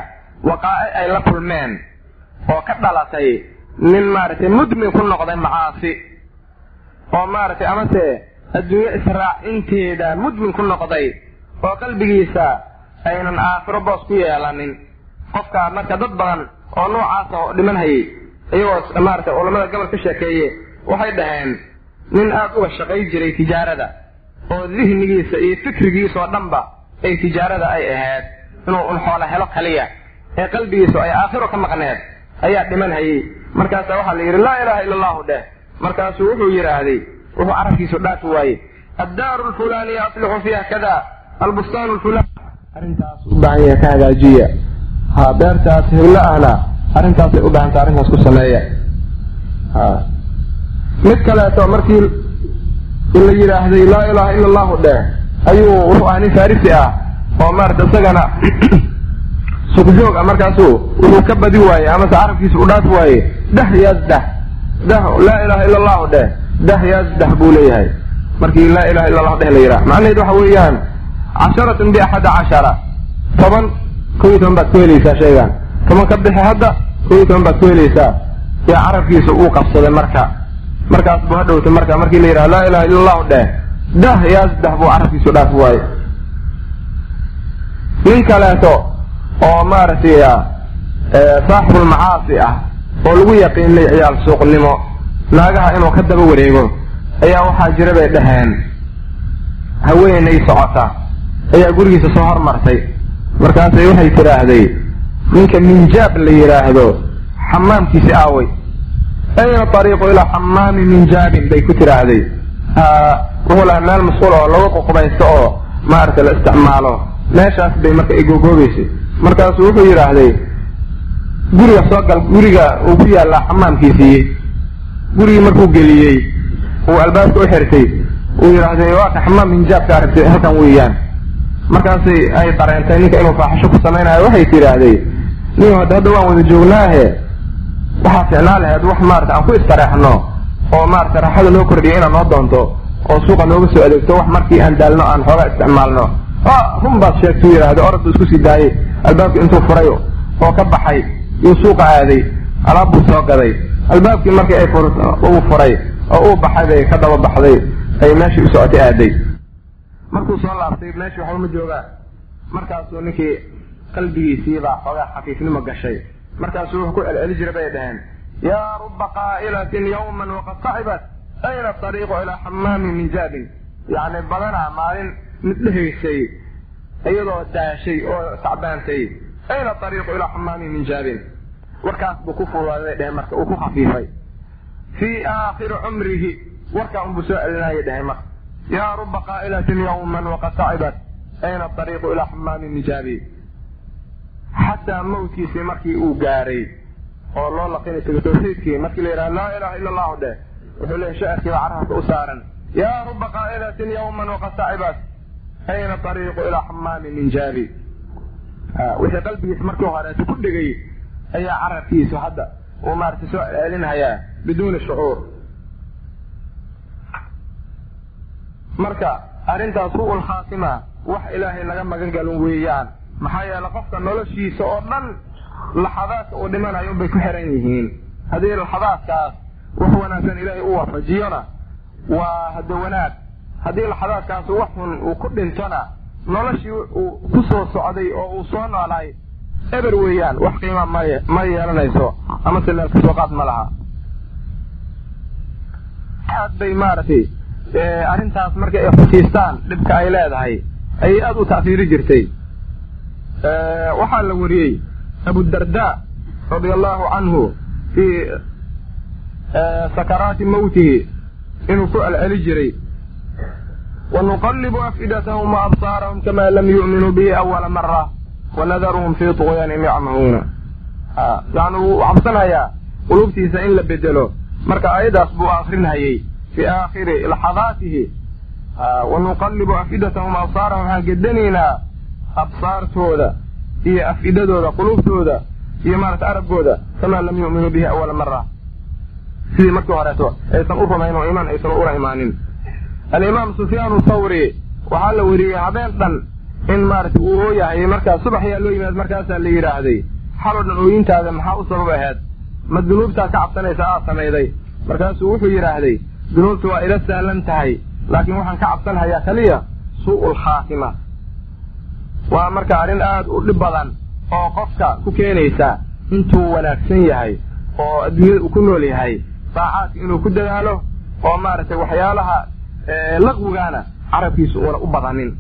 waqaaci ay la kulmeen oo ka dhalatay nin maaragtay mudmin ku noqday macaasi. Oo maaragtay amase adduunye israacinteeda mudmin ku noqday oo qalbigiisa aynan aakhiro boos ku yeelanin. Qofka marka dad badan oo noocaasa oo dhiman hayay iyagoo maaragtay culamada gobol ka sheekeeye waxay dhaheen nin aada uga shaqay jiray tijaarada oo dihnigiisa iyo fikrigiisa oo dhanba ay tijaarada ay ahayd inuu un xoola helo kaliya ee qalbigiisu ay aakhiro ka maqneed ayaa dhiman hayay markaasa waxaa la yidhi laa ilaaha illa allahu dheh. Markaasuu wuxuu yidhaahday wuxuu carabkiisu dhaafi waaye addaaru lfulaaniya aslixu fiiha kada albustaanu lfulaan arrintaas u baahan yahay ka hagaajiya. Ha beertaas heblo ahna. Arrintaasay u baahanta arrintaas ku sameeya ha. Mid kaleeto markii la yidhaahday laa ilaaha illa allahu dheh ayuu wuxuu ahaa nin farisi ah oo maarata isagana sugjoog ah. Markaasuu wuxuu ka badi waaye amase carabkiisa u dhaafi waaye dah yasdah dah laa ilaha illa allahu dheh. Dah yasdah buu leeyahay. Markii laa ilaha illa allahu dheh la yidhaha macnaheed waxa weeyaan casharatun biaxada cashara toban kow toban baad ku helaysaa shaygan toban ka bixi hadda kow toban baad ku helaysaa yaa carabkiisa uu qabsaday marka markaas buu hadhowtay marka markii la yidhaha laa ilaha illa allahu dheh dah yasdah buu carabkiisu dhaafi waaye nin kaleeto oo maaragtay saaxibulmacaasi ah oo lagu yaqiinay ciyaal suuqnimo naagaha inuu ka daba wareego ayaa waxaa jira bay dhaheen haweenay socota ayaa gurigiisa soo hormartay. Markaasay waxay tidhaahday ninka minjaab la yidhaahdo xamaamkiisi aaway. Ayna ariiqu ilaa xamaami minjaabin bay ku tidhaahday. Wuxuu lahaa meel masquul oo lagu ququbaysto oo maaragtay la isticmaalo. Meeshaas bay marka igogoobeysay markaasuu wuxuu yidhaahday guriga soo gal guriga uu ku yaallaa xamaamkiisii. Gurigii markuu geliyey uu albaabka u xirtay uu yidhaahday waa ka xamaam hinjaabka aragtay halkan weeyaan markaasay ay dareentay ninka inuu faaxisho ku samaynayo waxay tidhaahday nin hadda waan wada joognaahe. Waxaa ficnaa laheed wax maarata aan ku istareexno oo maarata raaxada noo kordhiya inaad noo doonto oo suuqa nooga soo adeegto wax markii aan daalno aan xoogaa isticmaalno. Run baad sheegtuu yidhahday orad isku sii daayey albaabki intuu furay oo ka baxay yuu suuqa aaday alaab buu soo gaday. Albaabkii markii ay uu furay oo uu baxay bay ka daba baxday ay meeshii u socotay aaday markuu soo laabtay meeshii waxba ma joogaa markaasuu ninkii qalbigiisiibaa xoogaa xafiifnimo gashay. Markaasuu wuxuu ku celceli jiray bay dhaheen yaa ruba qaa'ilatin yawman waqad tacibat ayna ariiqu ilaa xamaamin min jaabin yacni badanaa maalin mid dhehaysay iyadoo daashay oo tacbaantay ayna ariiqu ilaa xamaamin min jaabin warkaas buu ku fuulaaday dheheen marka uu ku khafiifay fii aakhiri cumrihi warkaa unbuu soo celinayay dheheen marka yaa ruba qaa'ilatin yawman waqad tacibat ayna ariiqu ilaa xamaamin min jaabi xataa mawtkiisii markii uu gaaray oo loo laqinay tawxiidkii markii la yidhaha laa ilaha ila allahu dheh wuxuu leeyahy shacirkii baa carabka u saaran yaa ruba qaa'ilatin yawman waqad tacibat ayna ariiqu ilaa xamaamin min jaabi wixii qalbigiisa markii horeeta ku dhegay ayaa carabkiisu hadda uu maarata soo celinhayaa biduuni shucuur marka arrintaas ru'ul khaatima wax ilaahay laga magan galin weeyaan. Maxaa yeele qofka noloshiisa oo dhan laxadaadka uu dhimanayo unbay ku xiran yihiin. Haddii laxadaadkaas wax wanaagsan ilaahay u waafajiyona waa hade wanaag. Haddii laxadaadkaas wax xun uu ku dhintona noloshii uu ku soo socday oo uu soo noolaay eber weeyaan wax qiima may ma yeelanayso ama se ka soo qaad ma laha. Aad bay maaragtay arrintaas marka ay xusiistaan dhibka ay leedahay ayay aada u ta'fiiri jirtay. Waxaa la wariyey abudarda radia allahu canhu fii sakaraati mawtihi inuu ku celceli jiray. Wanuqallibu afidatahum wa absaarahum kama lam yu'minuu bihi awala mara wanadaruhum fii tuqyaanihim yacmahuuna yani wuu cabsanayaa qulubtiisa in la bedelo marka aayadaas buu akrinhayey fii aakhiri laxadaatihi wanuqallibu afidatahum absaarahum waxaan gedanaynaa absaartooda iyo afidadooda qulubtooda iyo maarata arabkooda kamaa lam yu'minuu bihi awala mara sidii markii horeeto aysan u rumayn oo iimaan aysan ula imaanin alimaam sufyaan thawri waxaa la weriyey habeen dhan in maaragtay uu ooyahay markaa subax yaa loo yimaad markaasaa la yidhaahday xaloo dhan ooyintaada maxaa u sabab aheed ma dunuubtaad ka cabsanaysa aad samayday markaasuu wuxuu yidhaahday dunuubta waa ila sahlan tahay laakiin waxaan ka cabsanhayaa kaliya suu'ul khaatima waa marka arrin aada u dhib badan oo qofka ku keenaysa intuu wanaagsan yahay oo adduunyada uu ku nool yahay saacaadka inuu ku dadaalo oo maaragtay waxyaalaha laqwigaana carabkiisa uuna u badanin.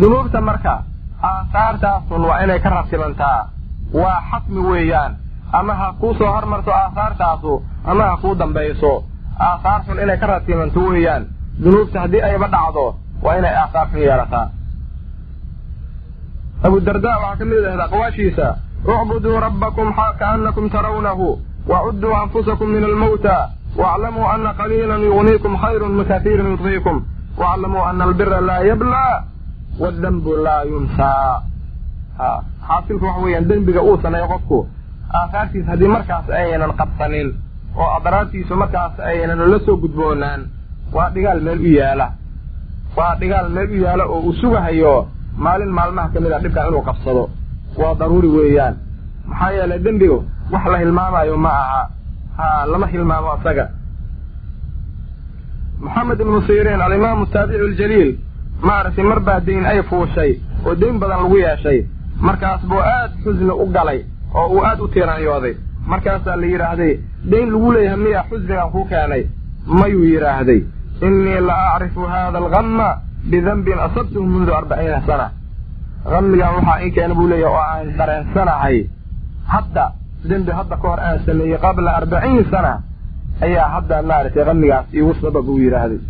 Dunuubta marka aahaartaasun waa inay ka ratibantaa waa xasmi weeyaan ama ha kuu soo hormarto aahaartaasu ama ha kuu dambayso. Aahaarxun inay ka ratibanto weeyaan. Dunuubta haddii ayba dhacdo waa inay aahaar xun yeelataa. Abudarda waxaa ka mid ahda aqwaashiisa ucbuduu rabbakum kaanakum tarawnahu wacudduu anfusakum min almawta waaclamuu ana qaliilan yugniikum khayrun min katiirin yudfiikum waaclamuu ana albira laa yablaa wadanbu laa yunsaa xaasilku waxa weeyaan dembiga uu qofku aahaartiis haddii markaas aynan qabsanin oo adraartiisu markaas aynan la soo gudboonaan waa dhigaal meel u yaalla. Waa dhigaal meel u yaalla oo uu sugahayo maalin maalmaha ka mid a dhibkaa inuu qabsado. Waa daruuri weeyaan. Maxaa yeelay dembigu wax la hilmaamayo ma aha. Ha lama hilmaamo asaga. Maxamed ibnu siriin alimaamu taabici ljaliil maaragtay mar baa dayn ay fuushay oo dayn badan lagu yeeshay. Markaas buu aad xusni u galay oo uu aad u tiiraanyooday. Markaasaa la yidhaahday dayn lagu leeyahay miya xusnigan kuu keenay. Mayuu yidhaahday innii la acrifu hada algamma bidanbin asabtuhu mundu arbaciina sana. Hamigan waxaa in keena buu leeyahay oo aan dareensanahay hadda dembi hadda ka hor aan sameeyey qabla arbaciin sana ayaa hadda maaragtay qamigaas iigu sabab uu yidhaahday.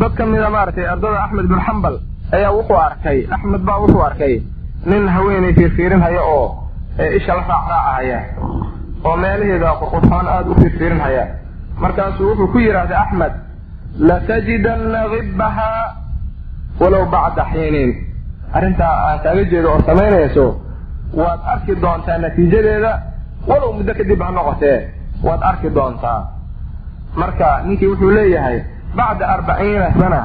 Dad ka mida maaragtay ardada axmed bin xambal ayaa wuxuu arkay axmed baa wuxuu arkay nin haweenay fiirfiirinhaya oo isha la raacraacahaya oo meelaheeda qurqurxoon aada u fiirfiirinhaya markaasuu wuxuu ku yidhaahday axmed latajidanna gibbahaa walow bacda xiinin arrintaa aan kaaga jeedo oo samaynayso waad arki doontaa natiijadeeda walow muddo kadib ha noqotee. Waad arki doontaa. Marka ninkii wuxuu leeyahay bacda arbaciina sana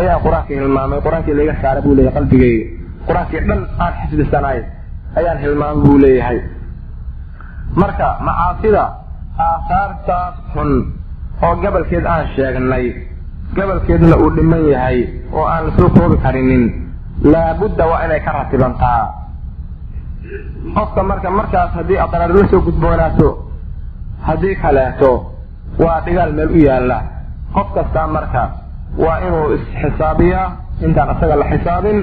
ayaa qur'aankii hilmaamay. Qur'aankii layga saaray buu leeyahay qalbigayga qur'aankii dhan aan xifdisanay ayaan hilmaamay buu leeyahay. Marka macaasida aahaartaas xun oo gabalkeed aan sheegnay gabalkeedna uu dhiman yahay oo aan la soo koobi karinin laabudda waa inay ka ratibantaa. Qofka marka markaas haddii aqraar la soo gudboonaato haddii kaleeto waa dhigaal meel u yaalla. Qof kastaa marka waa inuu isxisaabiyaa intaan isaga la xisaabin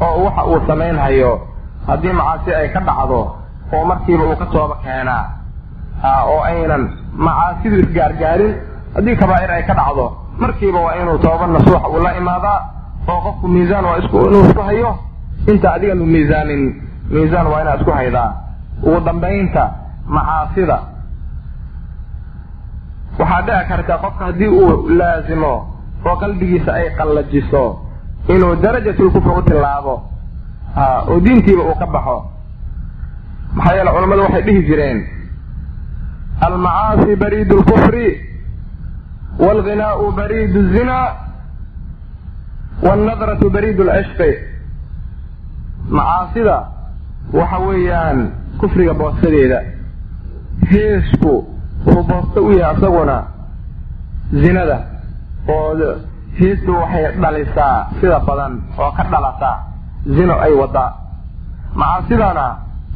oo waxa uu samaynhayo haddii macaasi ay ka dhacdo oo markiiba uu ka tooba keenaa oo aynan macaasidu isgaargaarin haddii kabaa'ir ay ka dhacdo markiiba waa inuu tooba nasuuxa uu imaadaa oo qofku miisaan waa inuu isku hayo. Inta adigan u miisaanin miisaan waa inaad isku haydaa. Ugu dambaynta macaasida. Waxaa dhici karta qofka haddii uu laasimo oo qalbigiisa ay qallajiso inuu darajatul kufri u tillaabo oo diintiiba uu ka baxo. Maxaa yeele culammadu waxay dhihi jireen almacaasi bariidu lkufri waalghinaau bariidu zina waalnadratu bariidu lcishqi macaasida waxa weeyaan kufriga boostadeeda heesku wuxuu boosto u yahay isaguna zinada oo heestu waxay dhalisaa sida badan oo ka dhalata zino ay wadaa macaasidana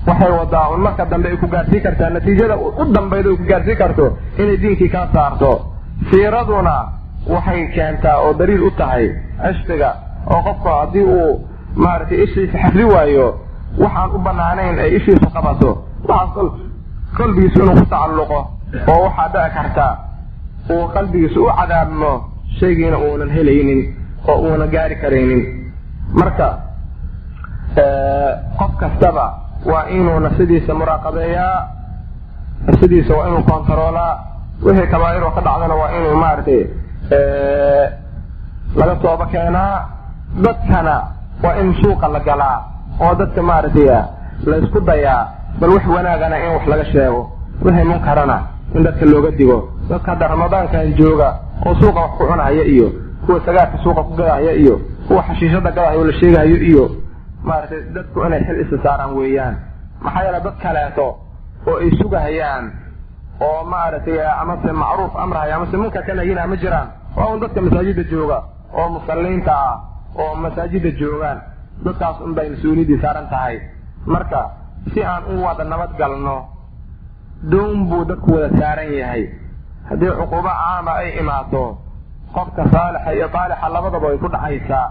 waxay wadaa un marka dambe ay ku gaarsiin kartaa. Natiijada u dambayda ay ku gaarsiin karto inay diinkii kaa saarto. Siiraduna waxay keentaa oo daliil u tahay cishqiga oo qofka haddii uu maaragtay ishiisa xafdi waayo waxaan u banaanayn ay ishiisu qabato. Waxaas qalbigiisu inuu ku tacalluqo oo waxaa dhici karta uu qalbigiisu u cadaabmo shaygiina uunan helaynin oo uuna gaari karaynin. Marka qof kastaba waa inuu nafsadiisa muraaqabeeyaa nafsadiisa waa inuu kontaroolaa wixii kabaa'ir oo ka dhacdana waa inuu maaragtay laga tooba keenaa dadkana waa in suuqa la galaa oo dadka maaragtay laysku dayaa bal wax wanaagana in wax laga sheego. Wixii munkarana in dadka looga digo dadka hadda ramadaankan jooga oo suuqa wax ku cunahaya iyo kuwa sagaarka suuqa ku gadahaya iyo kuwa xashiishada gadahayo la sheegahayo iyo maaragtay dadku inay xil isa saaraan weeyaan. Maxaa yeele dad kaleeto oo ay sugahayaan oo maaragtay amase macruuf amrahaya amase munkar ka nagina ma jiraan. Waa un dadka masaajida jooga oo musalliinta ah oo masaajida joogaan. Dadkaas un bay mas'uuliyaddii saaran tahay. Marka si aan u wada nabad galno doon buu dadku wada saaran yahay haddii cuquubo caama ay imaato qofka saalixa iyo saalixa labadaba way ku dhacaysaa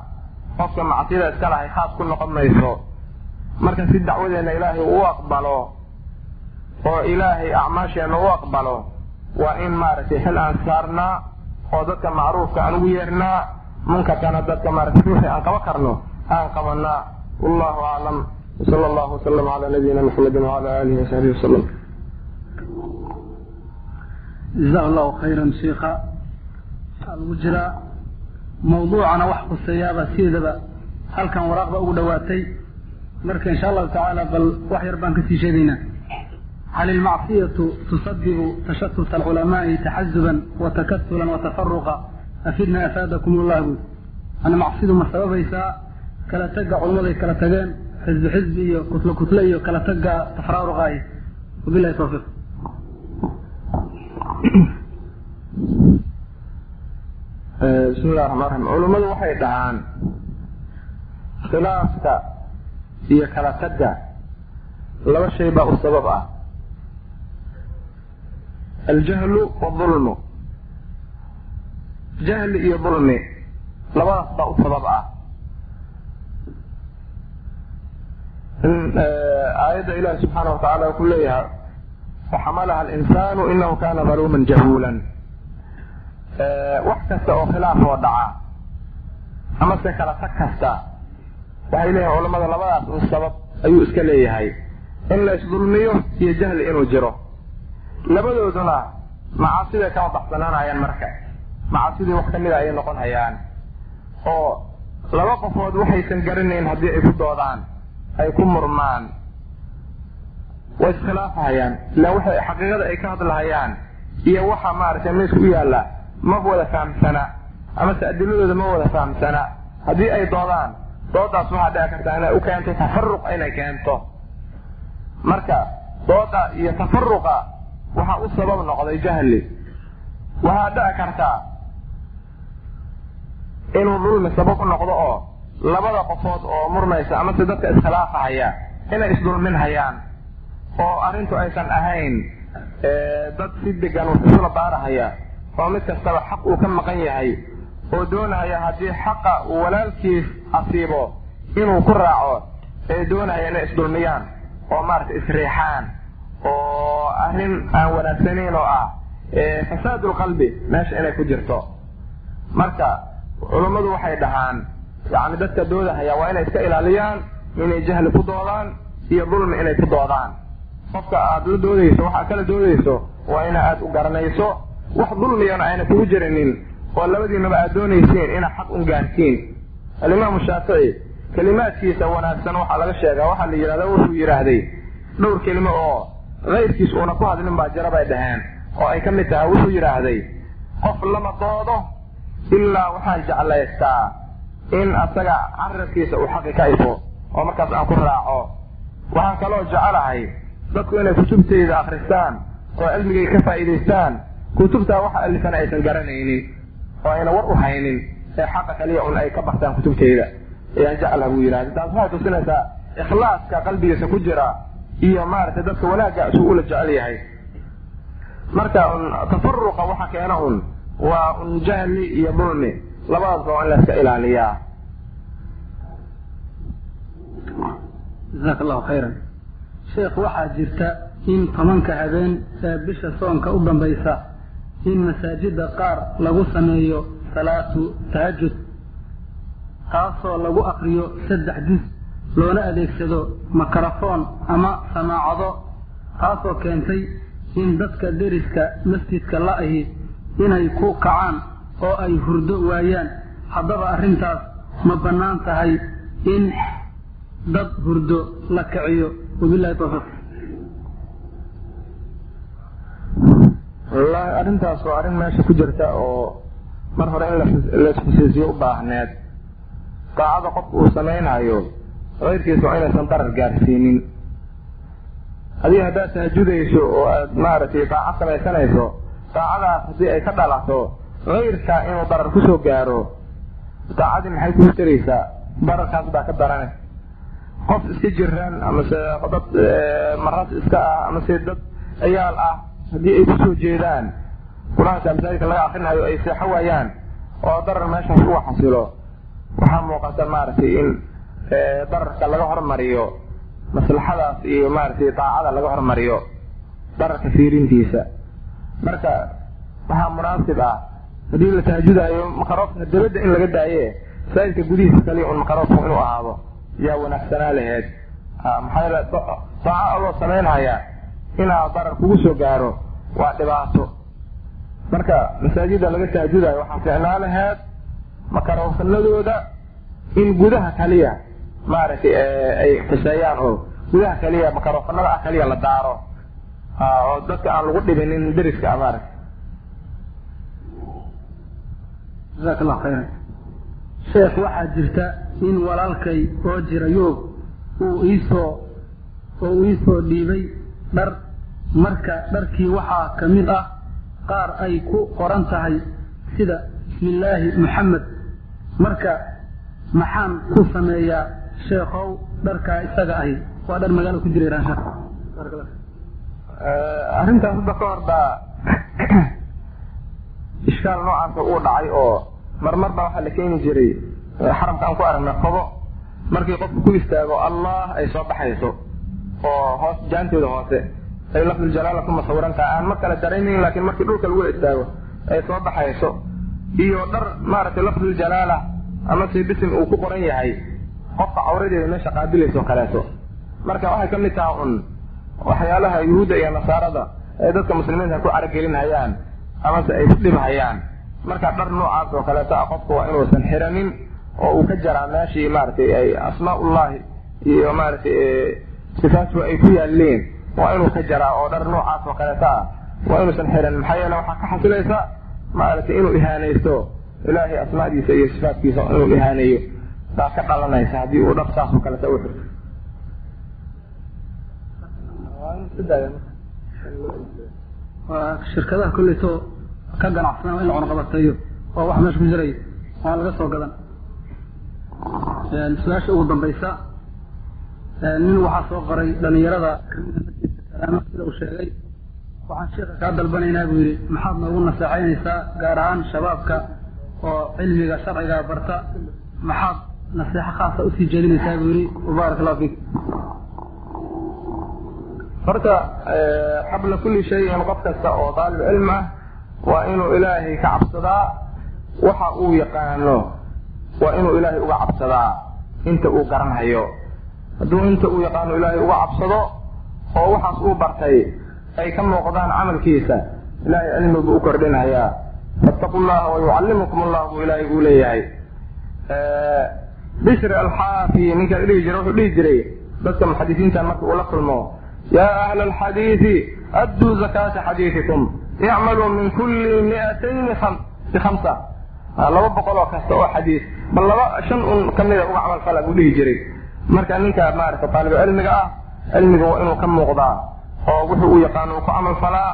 qofka macsida iska lahay khaas ku noqon mayso. Marka si dacwadeenna ilaahay uu aqbalo oo ilaahay acmaasheenna u aqbalo waa in maaragtay xil aan saarnaa oo dadka macruufka aan ugu yeernaa munkarkana dadka maaragtay ruuxii aan qaba karno aan qabanaa wallahu aclam wsala allahu wasalam calaa nabiyina maxamedin wacala aalihi wasaxbihi wasalam jazahu allahu khayran sheikha. Waxaa lagu jiraa mawduucana wax khuseeyaaba sideedaba halkan waraaqda ugu dhawaatay. Marka insha allahu tacaala bal wax yar baan ka sii sheegaynaa. Hal ilmacsiyatu tusadibu tashatut alculamaai taxazuban watakasulan watafaruqa afidna afaadakum ullah buud ana macsidu ma sababaysaa? Kala taga culummaday kala tageen xisbi xisbi iyo kutlo kutle iyo kala taga tafraaruqaay. Wabilahi tawfiiq bismillahi raxmaan raxiim culummadu waxay dhahaan khilaafka iyo kala tagga. Laba shay baa u sabab ah. Aljahlu wadulmu jahli iyo dulmi labadaas baa u sabab ah. In aayadda ilaahi subxaana watacaala wuxuu leeyahay waxamalaha alinsaanu inahu kana daluuman jahuulan wax kasta oo khilaaf oo dhaca amase kala tag kasta waxay leeyihiin culamada labadaas un sabab ayuu iska leeyahay in la isdulmiyo iyo jahli inuu jiro labadooduna macaasiday kama baxsanaanayaan marka macaasidii wax kamida ayay noqon hayaan oo laba qofood waxaysan garanayn haddii ay ku doodaan ay ku murmaan way iskhilaafahayaan ilaan waxay xaqiiqada ay ka hadlahayaan iyo waxa maaragtay miiska u yaalla ma wada fahamsana amase adiladooda ma wada fahamsana. Haddii ay doodaan doodaas waxaa dhici kartaa inay u keento tafaruq inay keento. Marka dooda iyo tafaruqa waxaa u sabab noqday jahli. Waxaa dhici kartaa inuu dulmi sabab u noqdo oo labada qofood oo murmaysa amase dadka iskhilaafahaya inay isdulmin hayaan oo arrintu aysan ahayn dad si degan wax isula baarahaya oo mid kastaba xaq uu ka maqan yahay oo doonaya haddii xaqa uu walaalkiis asiibo inuu ku raaco ee doonaya inay isdulmiyaan oo maaragtay isriixaan oo arrin aan wanaagsanayn oo ah fasaad lqalbi meesha inay ku jirto. Marka culummadu waxay dhahaan yani dadka doodahaya waa inay iska ilaaliyaan inay jahli ku doodaan iyo dulmi inay ku doodaan qofka aad la doodayso waxaad kala doodayso waa ina aad u garanayso wax dulmiyana ayna kugu jirinin oo labadiinaba aad doonayseen inaad xaq un gaartiin alimaamu shaafici kelimaadkiisa wanaagsan waxaa laga sheegaa waxaa la yidhahda wuxuu yidhaahday dhowr kelimo oo kayrkiis uuna ku hadlin baa jira bay dhaheen oo ay ka mid tahay wuxuu yidhaahday qof lama doodo ilaa waxaan jeclaystaa in asaga carabkiisa uu xaqi ka ifo oo markaas aan ku raaco. Waxaan kaloo jecelahay dadku inay kutubtayda akristaan oo cilmigay ka faa'iidaystaan kutubtaa waxa alifana aysan garanaynin oo ayna war u haynin ee xaqa kaliya un ay ka bartaan kutubtayda ayaan jeclaha buu yidhahda taas waxay tusinaysaa ikhlaaska qalbigiisa ku jira iyo maaragtay dadka wanaagga isuu ula jecel yahay marka un tafaruqa waxa keena un waa un jahli iyo dulmi labadaasba waa in la iska ilaaliyaa. Jasaaka allahu khayran sheekh waxaa jirta in tobanka habeen ee bisha soonka u dambaysa in masaajida qaar lagu sameeyo salaatu tahajud taasoo lagu akriyo saddex juz loona adeegsado makarafoon ama samaacado taasoo keentay in dadka deriska masjidka la-ahi inay ku kacaan oo ay hurdo waayaan. Haddaba arrintaas ma bannaan tahay in dad hurdo la kiciyo wabilahi tawfiiq wallaahi arrintaas waa arrin meesha ku jirta oo mar hore in laisxusiisiyo u baahneed daacada qofku uu samaynayo kayrkiisa waa inaysan darar gaarsiinin. Adiga haddaad tahajudayso oo aad maaragtay daaco samaysanayso daacadaas haddii ay ka dhalato kayrka inuu darar ku soo gaaro daacadii maxay kugu taraysaa dararkaas baa ka darane qof iska jiraan amase dad maras iska ah amase dad ciyaal ah haddii ay ku soo jeedaan qur'aanka masaajidka laga akrinayo ay seexo waayaan oo darar meeshaas uga xasilo waxaa muuqata maaragtay in dararka laga hormariyo maslaxadaas iyo maaragtay daacada laga hormariyo dararka fiirintiisa. Marka waxaa munaasib ah haddii la tahajudaayo makaroofka dabadda in laga daaye masaajidka gudihiisa kaliya un makaroofku inuu ahaado yaa wanaagsanaa laheyd maxaa yeele daaco adoo samaynhaya inaad darar kugu soo gaaro waa dhibaato. Marka masaajida laga tahajudaayo waxaa ficnaa laheyd makarofanadooda in gudaha kaliya maaragtay ay xuseeyaan oo gudaha kaliya makarofanada ah kaliya la daaro. Oo dadka aan lagu dhibinin deriska ah maaragta jasaaka allahu khayran sheekh waxaa jirta in walaalkay oo jira yoog uu iisoo oo uu iisoo dhiibay dhar. Marka dharkii waxaa ka mid ah qaar ay ku qoran tahay sida bismillaahi moxamed marka maxaan ku sameeyaa sheekhow dharkaa isaga ahi. Waa dhar magaalo ku jira iraan sheekh. Arrintaas hadda ka hor baa ishkaal noocaasa uu dhacay oo marmar baa waxaa la keeni jiray xaramka aan ku aragnay qobo markii qofku ku istaago allah ay soo baxayso oo hoos jaanteeda hoose ay lafduljalaala ku masawirantaha aan ma kala daraynayn laakiin markii dhulka lagu istaago ay soo baxayso iyo dhar maaragtay lafduljalaala amase bisim uu ku qoran yahay qofka cawradeeda meesha qaabilaysa oo kaleeto. Marka waxay ka mid taha un waxyaalaha yuhuudda iyo nasaarada ay dadka muslimiinta ku caragelinhayaan amase ay ku dhibhayaan marka dhar noocaas oo kaleeto ah qofka waa inuusan xiranin oo uu ka jaraa meeshii maaragtay ay asmaaullahi iyo maaragtay sifaatu ay ku yaaleen waa inuu ka jaraa oo dhar noocaas oo kaleeto ah waa inuusan xiran. Maxaa yeele waxaa ka xasilaysa maaragtay inuu ihaanaysto. Ilaahay asmaadiisa iyo sifaatkiisa inuu ihaaneeyo baa ka dhalanaysa haddii uu dhar saas oo kaleeto u xirto. Shirkadaha kolleyto ka ganacsan in la cunaqabateeyo waa wax meesha ku jiray waa laga soo gadan. Su'aasha ugu dambaysa nin waxaa soo qoray dhalinyarada sida uu sheegay. Waxaan sheika kaa dalbanaynaa buu yidhi maxaad noogu naseexaynaysaa gaar ahaan shabaabka oo cilmiga sharciga barta. Maxaad naseexo khaasa u sii jeedinaysaa buu yidhi wabaarak allahu fiik. Horta qabla kulli shayin qof kasta oo daalib cilm ah waa inuu ilaahay ka cabsadaa waxa uu yaqaano waa inuu ilaahay uga cabsadaa inta uu garanhayo hadduu inta uu yaqaano ilaahay uga cabsado oo waxaas uu bartay ay ka muuqdaan camalkiisa ilaahay cilmi buu u kordhinayaa. Fattaqu llaha wayucallimukum allah buu ilaahay uu leeyahay bishri alxaafi ninka la dhihi jira wuxuu dhihi jiray dadka muxadisiinta marka uu la kulmo yaa ahla alxadiidi adduu zakaata xadiidikum icmaluu min kulli miatayni bikhamsa laba boqol oo kasta oo xadiis bal laba shan un kamida uga camal fala buu dhihi jiray marka ninka maarata taalibu cilmiga ah cilmiga waa inuu ka muuqdaa oo wuxuu u yaqaano uu ku camal falaa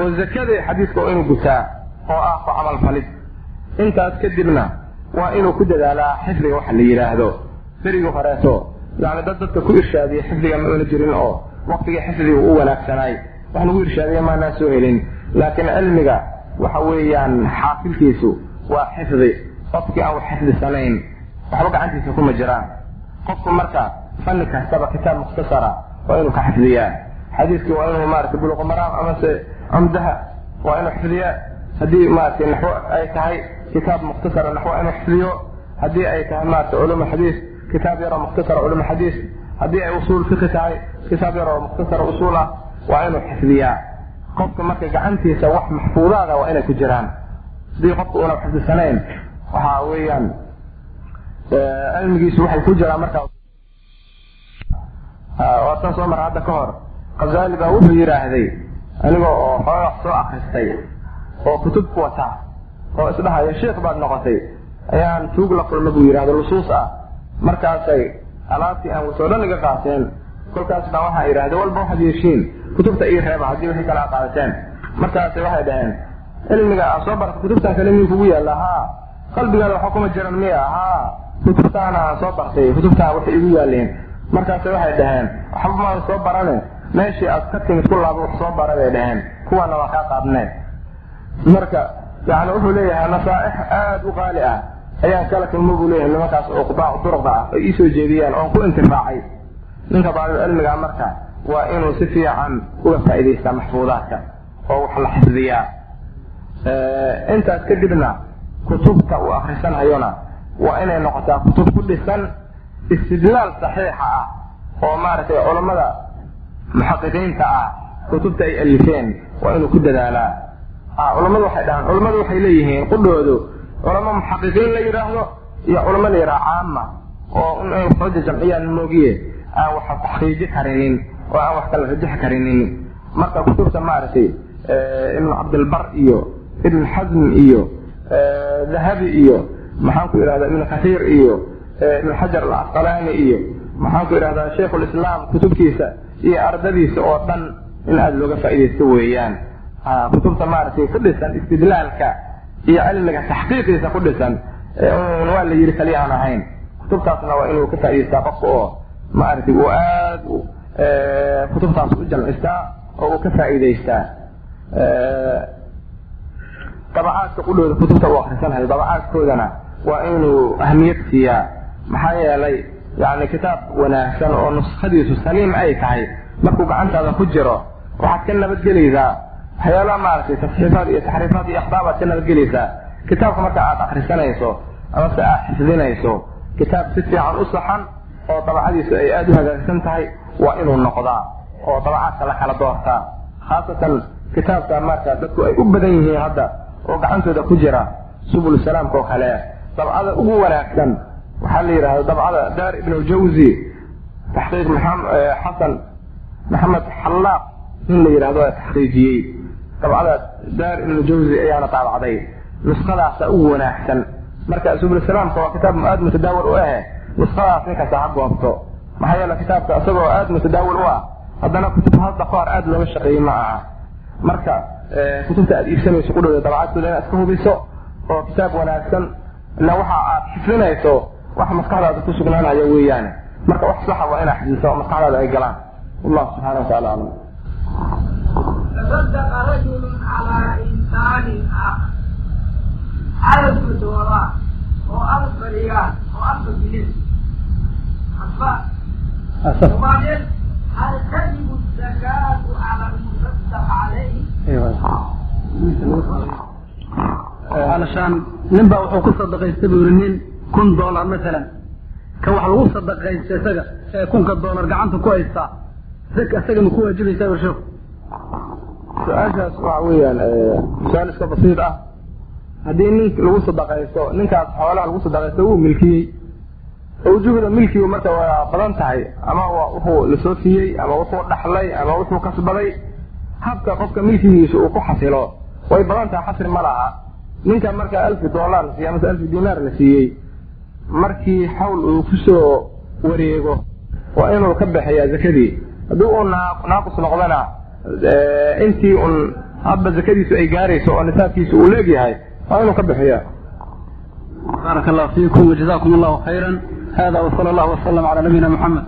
oo zakada xadiiska waa inuu gutaa oo ah ku camal falid intaas kadibna waa inuu ku dadaalaa xifdiga waxa la yidhaahdo berigii horeeto yani dad dadka ku irshaadiya xifdiga ma una jirin oo waktigii xifdiga u wanaagsanaay wax lagu irshaadiya maanaa soo helin laakiin cilmiga waxa weeyaan xaafilkiisu waa xifdi. Qofkii aan wax xifdisanayn waxba gacantiisa kuma jiraan. Qofku marka fanni kastaba kitaab mukhtasara waa inuu ka xifdiyaa. Xadiiskii waa inuu maarata buluq maraam amase cumdaha waa inuu xifdiyaa. Haddii maarata naxwo ay tahay kitaab mukhtasara naxwo inuu xifdiyo. Haddii ay tahay maarata culum xadiis kitaab yaroo mukhtasara culum xadiis. Haddii ay usuul fiqi tahay kitaab yaroo mukhtasara usuul ah waa inuu xifdiyaa qofka marka gacantiisa wax maxfuudaada waa inay ku jiraan. Haddii qofka una xifdisanayn waxa weeyaan cilmigiisu waxay ku jiraan marka waatan soo mara hadda ka hor khazali baa wuxuu yidhaahday aniga oo xooga soo akristay oo kutub ku wata oo isdhahaya sheikh baad noqotay ayaan tuug la kulma buu yidhahda lusuus ah. Markaasay alaabtii aan wasoo dhan iga qaateen kolkaas baan waxaa yidhahda walba waxaad yeeshiin kutubta ii reeba haddii wixii kala qaadateen markaasay waxay dhaheen cilmiga aa soo barta kutubtan kale miyuu kugu yaalla haa. Qalbigaada waxa kuma jiran miya haa. Kutubtaana aan soo bartay kutubtaa waxay igu yaaleen markaase waxay dhaheen waxba soo barane. Meeshii aad ka timid ku laaba wax soo bara bay dhaheen. Kuwaana waa kaa qaadneen marka yani wuxuu leeyahay nasaaix aada u qaali ah. Ayaan kala kulmo buu leeyahay nimankaas oo duruqda ah ay iisoo jeediyeen oon ku intifaacay ninka daalib cilmiga marka waa inuu si fiican uga faa'idaystaa maxfuudaadka oo wax la xifdiyaa. Intaas kadibna kutubta uu akrisanhayona waa inay noqotaa kutub ku dhisan istidlaal saxiixa ah oo maaragtay culammada muxaqiqiinta ah kutubta ay alifeen waa inuu ku dadaalaa. Culammadu waxay dhahaan culammadu waxay leeyihiin qudhoodu culamo muxaqiqiin la yidhaahdo iyo culamo la yidhaha caama oo inay waxooda jamciyaan moogiye aan wax taxqiiji karinin oo aan wax kala rajix karinin. Marka kutubta maaragtay ibnu cabdilbar iyo ibn xasm iyo dahabi iyo maxaan ku idhahda ibn kasiir iyo ibn xajar alcasqalaani iyo maxaan ku idhahdaa shaykhulislaam kutubtiisa iyo ardadiisa oo dhan in aada looga faaidaysto weeyaan. Kutubta maaragtay ku dhisan istidlaalka iyo cilmiga taxqiiqiisa ku dhisan waa la yidhi kaliya aan ahayn. Kutubtaasna waa inuu ka faa'idaystaa qofka oo maaragtay uu aad kutubtaas u jamcistaa oo uu ka faa'iidaystaa dabacaadka qudhooda kutubta uu akrisanhayo dabacaadkoodana waa inuu ahmiyad siiyaa. Maxaa yeelay yani kitaab wanaagsan oo nuskhadiisu saliim ay tahay markuu gacantaada ku jiro waxaad ka nabadgelaysaa. Waxyaalaha maaragtay tasxiifaad iyo taxriifaad iyo akhbaabaad ka nabadgelaysaa. Kitaabka marka aad akrisanayso amase aad xifdinayso kitaab si fiican u saxan oo dabacadiisu ay aada u hagaagsan tahay waa inuu noqdaa oo dabacaadka la kala doortaa. Khaasatan kitaabka marka dadku ay u badan yihiin hadda oo gacantooda ku jira subul salaamka oo kale dabcada ugu wanaagsan waxaa la yidhahda dabcada daar ibn ljawzi taxqiiq xasan maxamed xallaaq nin la yidhahdo taxqiijiyey. Dabcada daar ibn ljawzi ayaana daabacday. Nuskhadaasa ugu wanaagsan. Marka subul salaamka waa kitaab aada mutadaawil u ah nuskhadaas ninkasta ha goobto maxaa yeele kitaabka isagoo aada mutadaawil u ah haddana kutub hadda kahor aada looga shaqeeyey ma aha marka kutubta aad iibsanayso ku dhowda dabacadkooda inaad iska hubiso oo kitaab wanaagsan ila waxa aad xifdinayso wax maskaxdaada ku sugnaanaya weeyaane marka wax saxa waa inaad xifdiso oo maskaxdaada ay galaan wallahu subxana wataala aclam تصدق رجل على إنسان آخر ألف دولار وألف ريال وألف جنيه أصبح وبعدين هل تجب الزكاة على المتصدق عليه؟ علشان nin baa wuxuu ku sadaqaystay buu yidhi nin kun dollar masalan ka wax lagu sadaqaysta isaga ee kunka dollar gacanta ku haystaa isaga ma ku waajibaysaa war sheekhu su-aashaas waxa weeyaan su-aal iska basiid ah haddii nin lagu sadaqaysto ninkaas xoolaha lagu sadaqaysto wuu milkiyey awjuhda milkigu marka waa badan tahay ama wuxuu la soo siiyey ama wuxuu dhaxlay ama wuxuu kasbaday habka qofka milkigiisu uu ku xasilo. Way badan tahay xasri ma laha. Ninkan marka alfi dolar la siiy amase alfi dinaar la siiyey markii xawl uu ku soo wareego waa inuu ka baxayaa zakadii. Haddii uu naaqus noqdana intii un hadba zakadiisu ay gaarayso oo nisaabkiisu uu leegyahay waa inuu ka baxaya baara lahu fiikum jazakum llahu khayra hada wsal allah wslam ala nabiyina mxamed